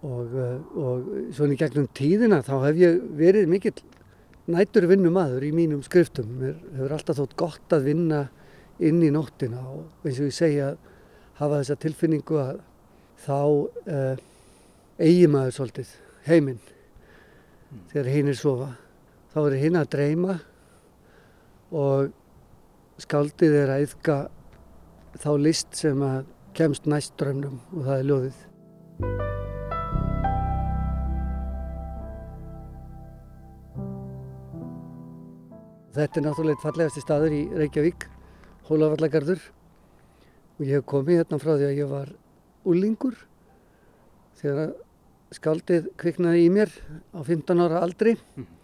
og, og svona í gegnum tíðina þá hef ég verið mikill nætur vinnumadur í mínum skriftum. Mér hefur alltaf þótt gott að vinna inn í nóttina og eins og ég segja hafa þessa tilfinningu að þá uh, eigi maður svolítið heiminn mm. þegar hinn er sofa. Þá er hinn að dreyma og skáldið er að yfka þá list sem að kemst næst drömnum og það er ljóðið. Þetta er náttúrulega fallegasti staður í Reykjavík, Hólavallagarður og ég hef komið hérna frá því að ég var úlingur þegar skaldið kviknaði í mér á 15 ára aldri mm.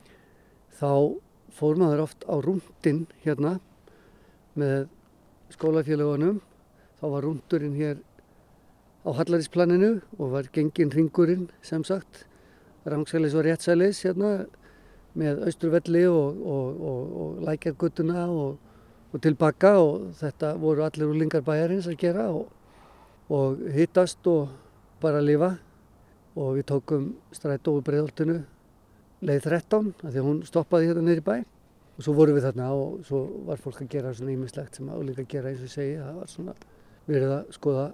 Þá fór maður oft á rúndin hérna með skólafélagunum þá var rúndurinn hér á Hallarísplaninu og var gengin ringurinn sem sagt rangsælis og réttsælis hérna með austurvelli og, og, og, og lækjargutuna og tilbaka og þetta voru allir úrlingar bæjarins að gera og hittast og bara lifa. Og við tókum strætt over bregðoltinu leið 13 af því að hún stoppaði hérna neyri bæ. Og svo vorum við þarna og svo var fólk að gera svona ímislegt sem álíka að gera eins og segi það var svona verið að skoða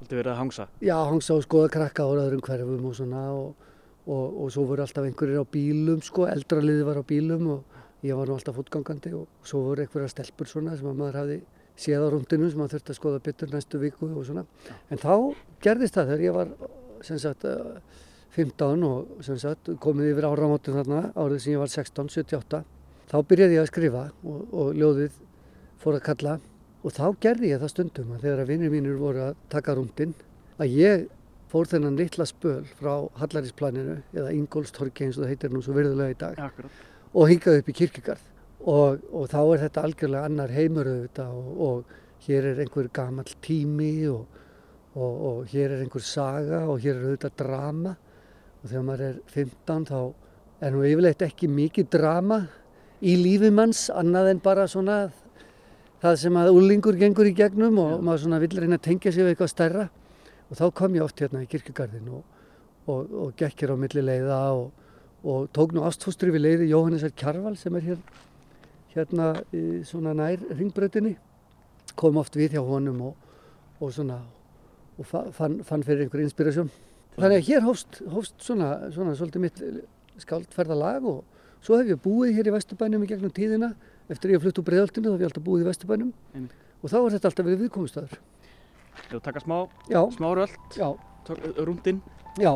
Þetta verið að hangsa? Já, hangsa og skoða krakka á öðrum hverfum og svona og, og, og svo voru alltaf einhverjir á bílum sko, eldraliði var á bílum og ég var nú alltaf fótgangandi og svo voru einhverja stelpur svona sem að maður hafði séð á rundinu sem maður þurfti að skoða byttur næstu viku og svona. En þá gerðist það þegar ég var sem sagt 15 og sem sagt komið yfir áramótin þarna árið sem ég var 16, 78 þá byrjaði ég að skrifa og, og ljóðið fór að kalla. Og þá gerði ég það stundum að þegar að vinnir mínur voru að taka rúndin að ég fór þennan litla spöl frá Hallarísplaninu eða Ingólstorki eins og það heitir nú svo virðulega í dag Akkurat. og hingaði upp í kirkigarð og, og þá er þetta algjörlega annar heimur auðvitað og, og hér er einhver gamal tími og, og hér er einhver saga og hér er auðvitað drama og þegar maður er 15 þá er nú yfirleitt ekki mikið drama í lífum manns annað en bara svona það sem að úlingur gengur í gegnum og Já. maður svona vill reyna að tengja sig við eitthvað stærra. Og þá kom ég oft hérna í kirkugarðin og, og, og gekk hér á milli leiða og, og tók nú ástfóstri við leiði Jóhannesar Kjarval sem er hér hérna svona nær ringbröðinni kom oft við hjá honum og svona og fann, fann fyrir einhver inspirasjón þannig að hér hófst, hófst svona, svona svolítið mitt skaldferðalag og Svo hef ég búið hér í Vesturbænum í gegnum tíðina. Eftir ég hef flutt úr Breðaltinu þá hef ég alltaf búið í Vesturbænum. Einnig. Og þá er þetta alltaf verið viðkomustæður. Þú taka smá, Já. smá röld, rúndinn. Já.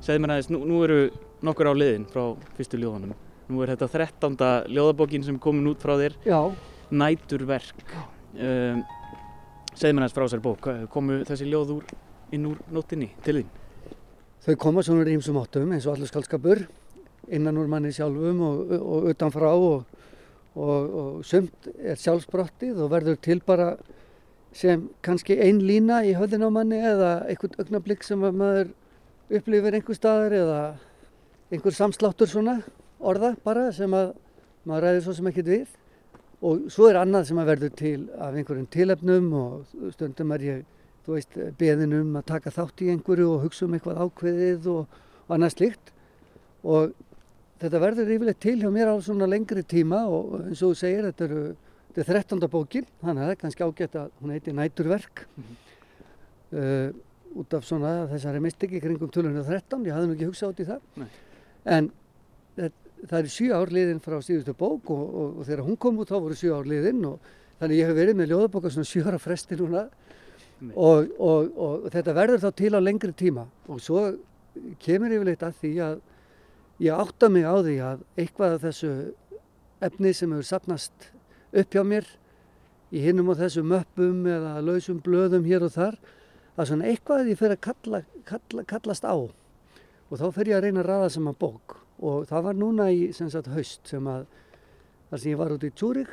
Segð mér aðeins, nú, nú eru nokkur á liðin frá fyrstu ljóðanum. Nú er þetta 13. ljóðabókin sem komin út frá þér. Já. Næturverk. Um, Segð mér aðeins frá þessari bók, komu þessi ljóð úr inn úr nóttinni til þín? Þau koma svona rýmsum áttum eins og allur skaldskapur innan úr manni sjálfum og, og utanfrá og, og, og sumt er sjálfsbrottið og verður til bara sem kannski ein lína í höfðin á manni eða einhvern augnablík sem maður upplifir einhver staðar eða einhver samsláttur svona orða bara sem að maður ræðir svo sem ekkert við og svo er annað sem að verður til af einhverjum tilefnum og stundum er ég þú veist, beðin um að taka þátt í einhverju og hugsa um eitthvað ákveðið og, og annað slikt og þetta verður yfirleitt til hjá mér á svona lengri tíma og eins og þú segir, þetta eru þetta er 13. bókin, þannig að það er kannski ágætt að hún heiti Næturverk mm -hmm. uh, út af svona þessari mistiki kringum 2013 ég hafði nú ekki hugsað út í það Nei. en það, er sjö ár liðin frá síðustu bók og, og, og þegar hún kom út þá voru sjö ár liðin og þannig ég hef verið með ljóðabóka svona sjö ára fresti núna. Og, og, og þetta verður þá til á lengri tíma. Og svo kemur yfirleitt að því að ég átta mig á því að eitthvað af þessu efni sem hefur sapnast upp hjá mér í hinnum á þessu möppum eða lausum blöðum hér og þar að svona eitthvað ég fyrir að kalla, kalla, kallast á. Og þá fer ég að reyna að ræða sem að bók og það var núna í sem sagt haust sem að þar sem ég var út í Tjúrik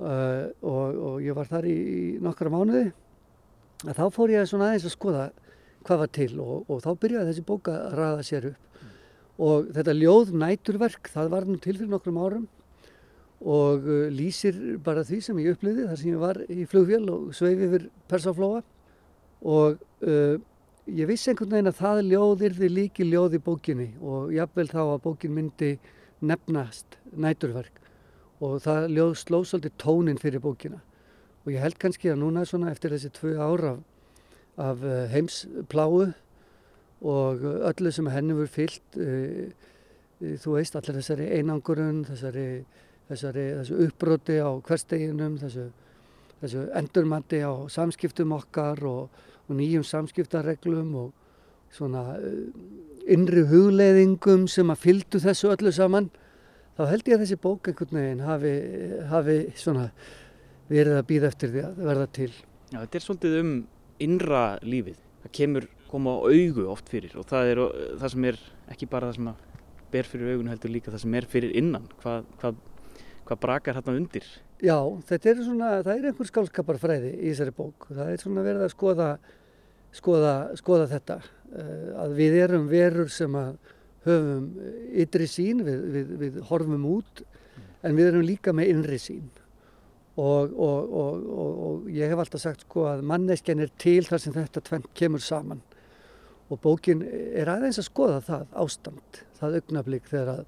uh, og, og ég var þar í, í nokkra mánuði að þá fór ég svona aðeins að skoða hvað var til og, og þá byrjaði þessi bók að ræða sér upp mm. og þetta ljóð næturverk það var nú til fyrir nokkrum árum og uh, lýsir bara því sem ég uppliði þar sem ég var í flugfjöl og sveifi yfir Persaflóa og uh, ég vissi einhvern veginn að það ljóð yrði líki ljóð í bókinni og jáfnvel þá að bókin myndi nefnast næturverk. Og það ljóð sló svolítið tónin fyrir bókina. Og ég held kannski að núna svona eftir þessi tvö ára af, uh, heimspláu og öllu sem henni voru fyllt uh, uh, þú veist allir þessari einangurun þessari, þessari, uppbroti á hversteginum þessu, þessu endurmandi á samskiptum okkar og og nýjum samskiptarreglum og svona uh, innri hugleiðingum sem að fyldu þessu öllu saman þá held ég að þessi bók einhvern veginn hafi, hafi svona verið að býða eftir því að verða til. Já, þetta er svolítið um innra lífið. Það kemur koma á augu oft fyrir og það er það sem er ekki bara það sem að ber fyrir augun heldur líka það sem er fyrir innan. Hvað, hvað, hvað brakar hérna undir? Já, þetta er svona, það er einhver skálskaparfræði í þessari bók. Það er svona verið að skoða, skoða, skoða þetta. Eh, að við erum verur sem að höfum ytri sín, við, við, við horfum út, en við erum líka með innri sín. Og, og, og, og ég hef alltaf sagt sko að manneskjan er til þar sem þetta tvent kemur saman. Og bókin er aðeins að skoða það ástand, það augnablík þegar að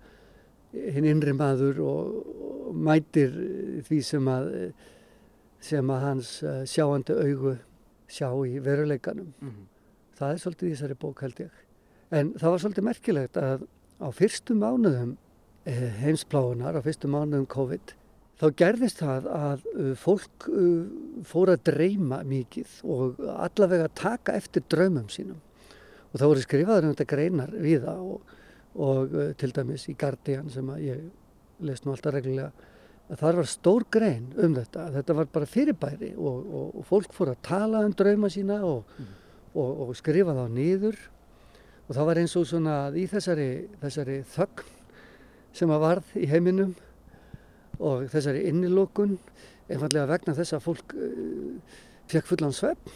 hinn innri maður og mætir því sem að, sem að hans eh, sjáandi augu sjá í veruleikanum. Mm -hmm. Það er svolítið í þessari bók held ég. En það var svolítið merkilegt að á fyrstu mánuðum eh, heimspláunar, á fyrstu mánuðum COVID, þá gerðist það að fólk fór að dreyma mikið og allavega taka eftir draumum sínum. Og þá voru skrifaður um þetta greinar við það og og til dæmis í Guardian sem að ég leist nú alltaf reglulega að það var stór grein um þetta þetta var bara fyrirbæri og, og, og fólk fór að tala um drauma sína og, mm. og skrifa þá nýður og það var eins og svona í þessari, þessari þögn sem að varð í heiminum og þessari innilókun einfallega vegna þess að fólk uh, fekk fullan svefn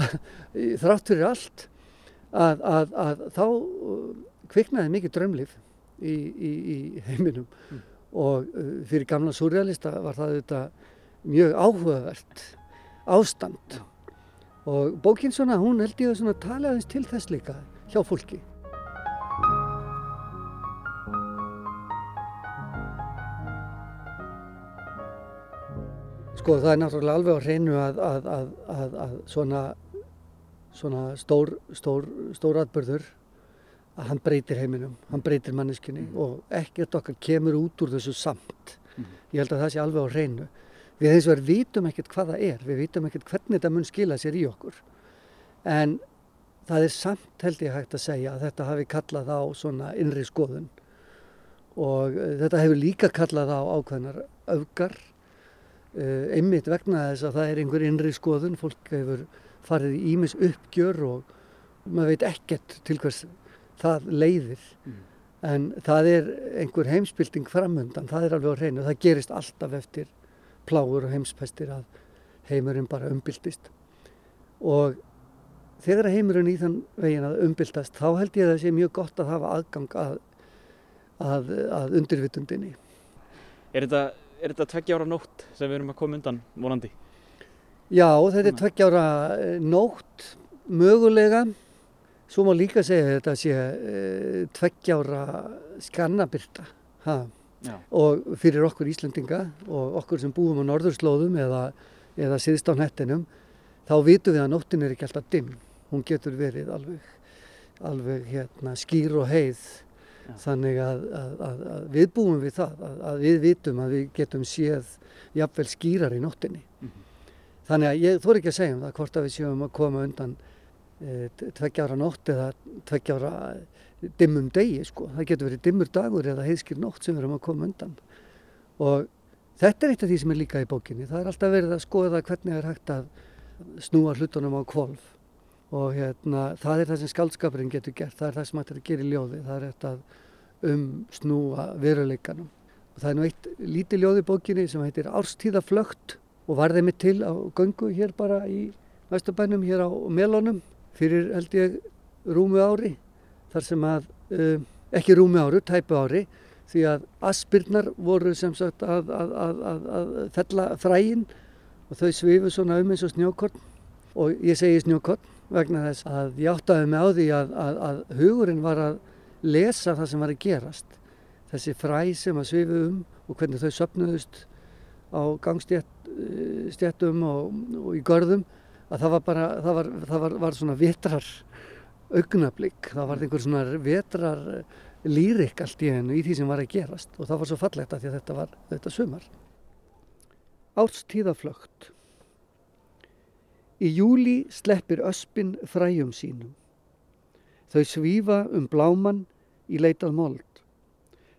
þrátt fyrir allt að, að, að þá kviknaði mikið drömlif í, í, í heiminum mm. og uh, fyrir gamla surrealista var það þetta mjög áhugavert ástand ja. og bókin svona, hún held ég að tala aðeins til þess líka hjá fólki. Sko það er náttúrulega alveg á hreinu að, að, að, að svona, svona stór, stór, stór atbyrður að hann breytir heiminum, hann breytir manneskinni mm. og ekkert okkar kemur út úr þessu samt. Mm. Ég held að það sé alveg á reynu. Við eins og verðum vitum ekkert hvað það er, við vitum ekkert hvernig þetta mun skila sér í okkur. En það er samt held ég hægt að segja að þetta hafi kallað á svona innri skoðun og uh, þetta hefur líka kallað á ákveðnar augar, uh, einmitt vegna þess að það er einhver innri skoðun, fólk hefur farið í ímis uppgjör og maður veit ekkert til hvers það leiðir. Mm. en það er einhver heimsbilding framöndan, það er alveg á hreinu. Það gerist alltaf eftir plágur og heimspestir að heimurinn bara umbildist og þegar heimurinn í þann vegin að umbildast þá held ég að það sé mjög gott að hafa aðgang að, að, að undirvitundinni. Er þetta, er þetta tveggjára nótt sem við erum að koma undan vonandi? Já, þetta er tveggjára nótt mögulega Svo má líka segja að þetta sé e, tveggjára skannabyrta og fyrir okkur Íslandinga og okkur sem búum á norðurslóðum eða, eða siðst á nettinum þá vitum við að nóttin er ekki alltaf dimm. Hún getur verið alveg, alveg hérna, skýr og heið Já. þannig að, að, að, að við búum við það, að við vitum að við getum séð jafnvel skýrar í nóttinni. Mm -hmm. Þannig að ég þór ekki að segja um það hvort að við séum að koma undan Eh, tveggjára nótt eða tveggjára dimmum degi sko. Það getur verið dimmur dagur eða heiðskil nótt sem við erum að koma undan. og þetta er eitt af því sem er líka í bókinni. Það er alltaf verið að skoða hvernig er hægt að snúa hlutunum á kvolf og hérna, það er það sem skaldskapurinn getur gert, það er það sem hægt er að gera í ljóði. Það er þetta um snúa veruleikanum. Og það er nú eitt lítið ljóði bókinni sem heitir Árstíðaflögt og varðið mitt til á göngu hér bara í Væstabænum hér á Melónum fyrir held ég rúmu ári þar sem að, uh, ekki rúmu ári, tæpu ári því að aspirnar voru sem sagt að, að, að fella fræin og þau svifu svona um eins og snjókorn. Og ég segi snjókorn vegna þess að ég áttaði mig á því að hugurinn var að lesa það sem var að gerast. Þessi fræ sem að svifu um og hvernig þau söpnuðust á gangstjættum og, og í görðum að það var bara, það var, það var, var svona vitrar augnablík, það var einhver svona vetrar lýrik allt í hennu í því sem var að gerast og það var svo fallegt að að þetta var þetta sumar. Árstíðaflögt Í júli sleppir öspin fræjum sínum. Þau svífa um bláman í leitað mold.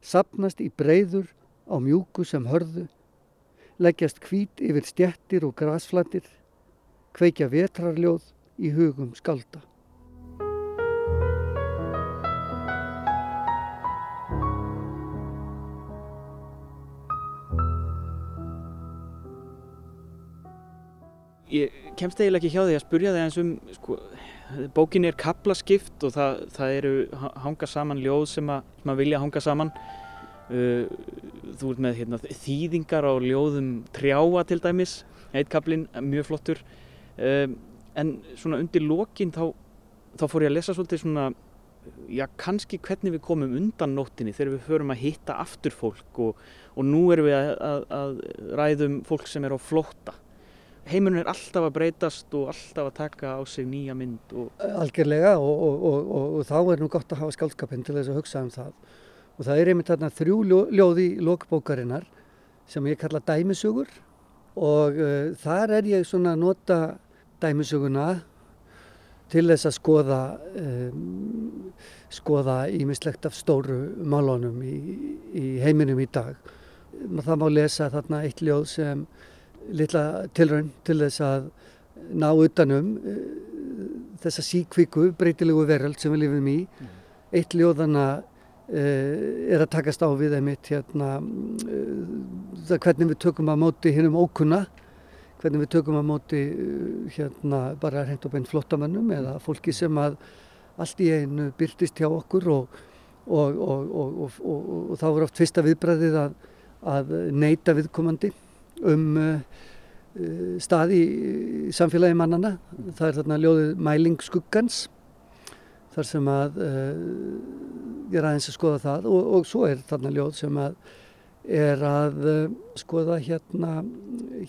Sapnast í breyður á mjúku sem hörðu. Leggjast hvít yfir stjettir og grasflatir. Kveikja vetrarljóð í hugum skalda. Ég kemst eiginlega ekki hjá því að spurja þig eins um sko, bókin er kaplaskipt og það, það eru hanga saman ljóð sem að, sem að vilja hanga saman uh, þú ert með hérna, þýðingar á ljóðum trjáa til dæmis eitt kaplinn, mjög flottur um, en svona undir lokin þá, þá fór ég að lesa svolítið svona já kannski hvernig við komum undan nóttinni þegar við förum að hitta aftur fólk og, og nú erum við að, að, að ræðum fólk sem er á flótta. Heimurinn er alltaf að breytast og alltaf að taka á sig nýja mynd og... Algjörlega og, og, og, þá er nú gott að hafa skaldskapin til þess að hugsa um það. Og það er einmitt þarna þrjú ljóði í lokbókarinnar sem ég kalla dæmisugur og uh, þar er ég svona að nota dæmisuguna til þess að skoða um, skoða ímislegt af stóru málunum í, í heiminum í dag. Það má lesa þarna eitt ljóð sem litla tilraun til þess að ná utanum uh, þessa síkvíku breytilegu veröld sem við lifum í. Mm. Eitt ljóðana er að takast á við einmitt hérna, það hvernig við tökum að móti hinnum ókunna, hvernig við tökum að móti hérna, bara hreint og beint flottamannum eða fólki sem að allt í einu byrtist hjá okkur og, og, og, og þá er oft fyrsta viðbræðið að, að neyta viðkomandi um uh, stað í samfélagi mannana. Það er þarna ljóðið Mæling skuggans þar sem að uh, ég er aðeins að skoða það og, og svo er þarna ljóð sem að er að uh, skoða hérna,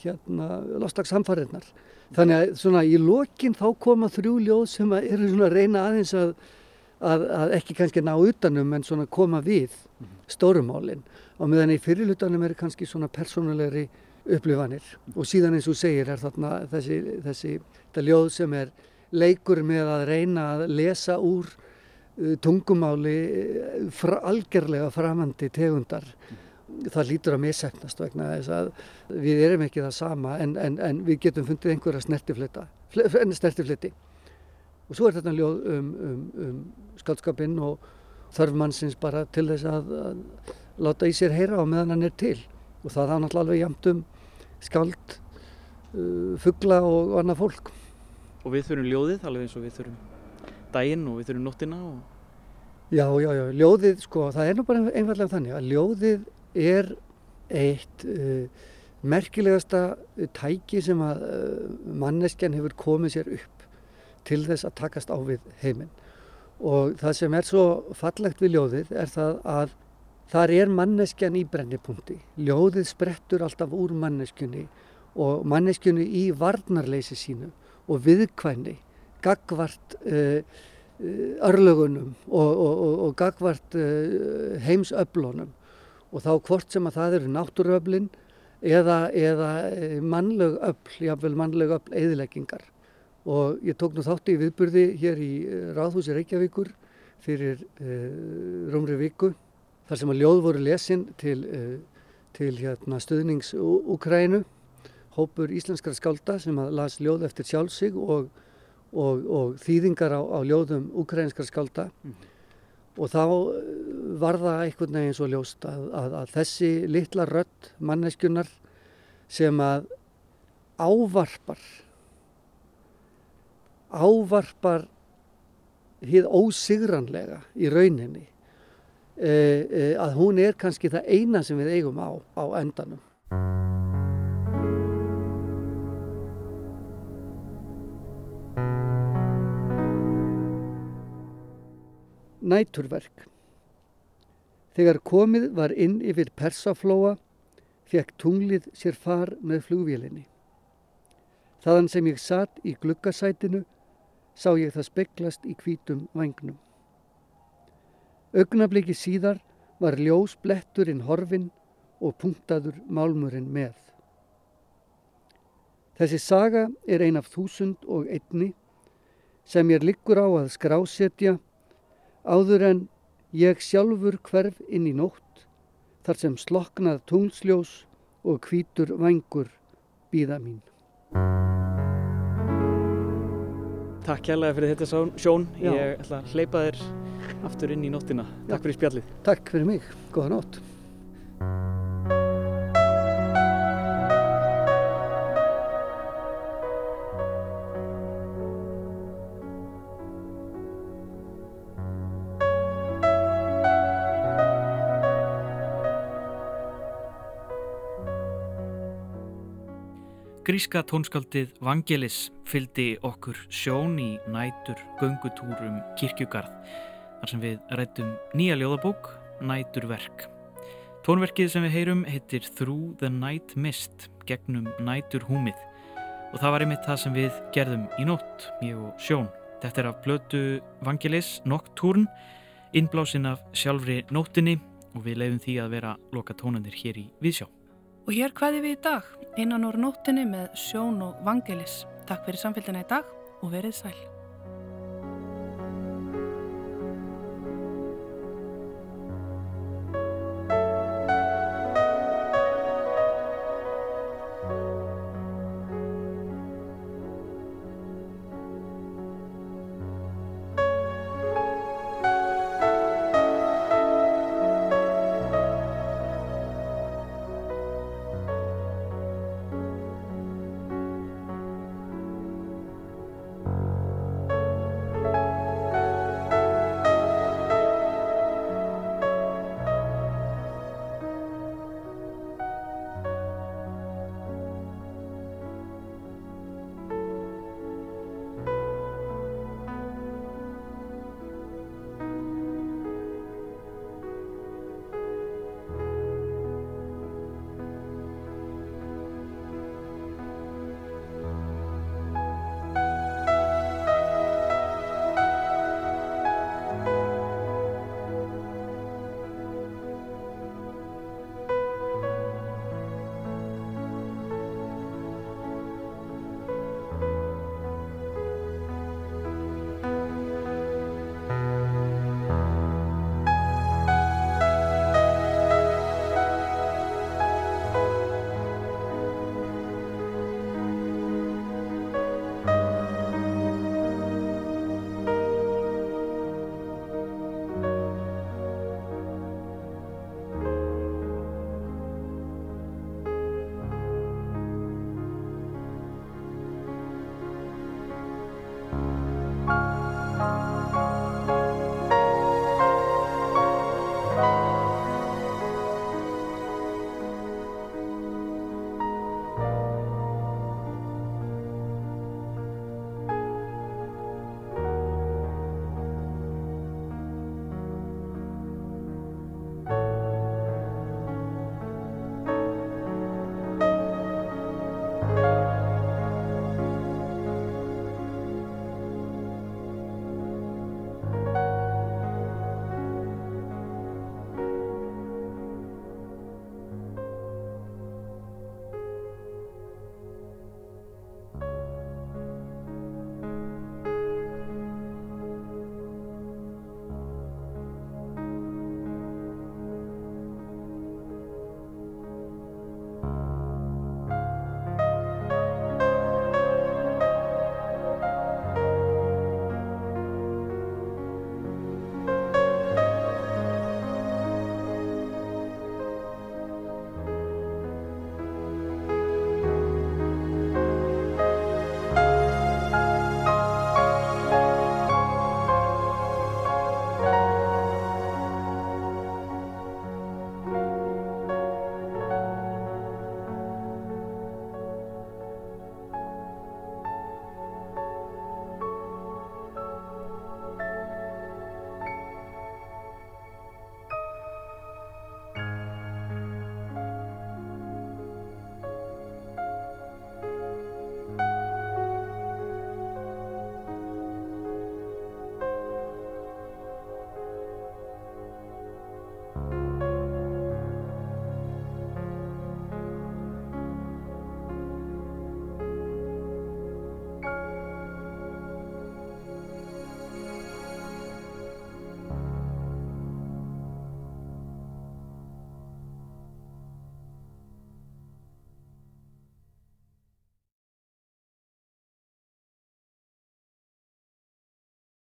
hérna lofstagssamfariðnar. Þannig að svona í lokin þá koma þrjú ljóð sem að eru svona að reyna aðeins að, að, að ekki kannski ná utanum en svona koma við stórumálinn. Og meðan í fyrirlutanum er kannski svona persónulegri upplifanir og síðan eins og segir er þarna þessi, þessi þetta ljóð sem er leikur með að reyna að lesa úr uh, tungumáli uh, fra, algjörlega framandi tegundar. Það lítur að missefnast vegna þess að við erum ekki það sama en, en, en við getum fundið einhverja snertifliti og svo er þetta ljóð um, um, um skaldskapinn og þarf mannsins bara til þess að, að láta í sér heyra á meðan hann er til. Og það er náttúrulega alveg jamt um skald, uh, fuggla og annað fólk. Og við þurfum ljóðið alveg eins og við þurfum daginn og við þurfum nóttina? Og... Já, já, já, ljóðið sko, það er nú bara einfallega þannig að ljóðið er eitt uh, merkilegasta tæki sem að uh, manneskjan hefur komið sér upp til þess að takast á við heiminn. Og það sem er svo fallegt við ljóðið er það að Þar er manneskjan í brennipunkti. Ljóðið sprettur alltaf úr manneskjunni og manneskjunni í varnarleysi sínu og viðkvæni, gagvart uh, örlögunum og, og, og, og gagvart uh, heimsöflunum og þá hvort sem að það eru náttúröflin eða, eða mannleg öfl, jáfnveil mannleg öfl eðileggingar. Og ég tók nú þátti í viðburði hér í Ráðhúsi Reykjavíkur fyrir uh, rúmri viku þar sem að ljóð voru lesin til til hérna, stuðnings Úkrænu, hópur íslenskara skálda sem að las ljóð eftir sjálfsig og, og, og þýðingar á, á ljóðum úkrænskara skálda mm. og þá eh, var það einhvern veginn svo ljóst að, að, að þessi litla rött manneskunar sem að ávarpar ávarpar hið ósigranlega í rauninni e, e, að hún er kannski það eina sem við eigum á, á endanum. Næturverk Þegar komið var inn yfir persaflóa fekk tunglið sér far með flugvélinni. Þaðan sem ég satt í gluggasætinu sá ég það speklast í hvítum vagnum. Ögnabliki síðar var ljós bletturinn horfin og punktaður málmurinn með. Þessi saga er ein af þúsund og einni sem ég liggur á að skrásetja áður en ég sjálfur hverf inn í nótt þar sem sloknað tunglsljós og hvítur vangur býða mín. Takk kærlega fyrir þetta sjón. Já. Ég ætla að hleypa þér aftur inn í nóttina. Takk Já. fyrir spjallið. Takk fyrir mig. Góða nótt. Gríska tónskaldið Vangelis fyldi okkur sjón í nætur göngutúrum kirkjugarð þar sem við rættum nýja ljóðabók, Næturverk. Tónverkið sem við heyrum heitir Through the Night Mist, gegnum næturhúmið og það var einmitt það sem við gerðum í nótt, ég og sjón. Þetta er af blötu Vangelis Nocturne, innblásin af sjálfri nóttinni og við leiðum því að vera loka tónandir hér í Vísjá. Og hér hvaði við í dag, innan úr nóttinni með Sjón og Vangelis. Takk fyrir samfélgina í dag og verið sæl.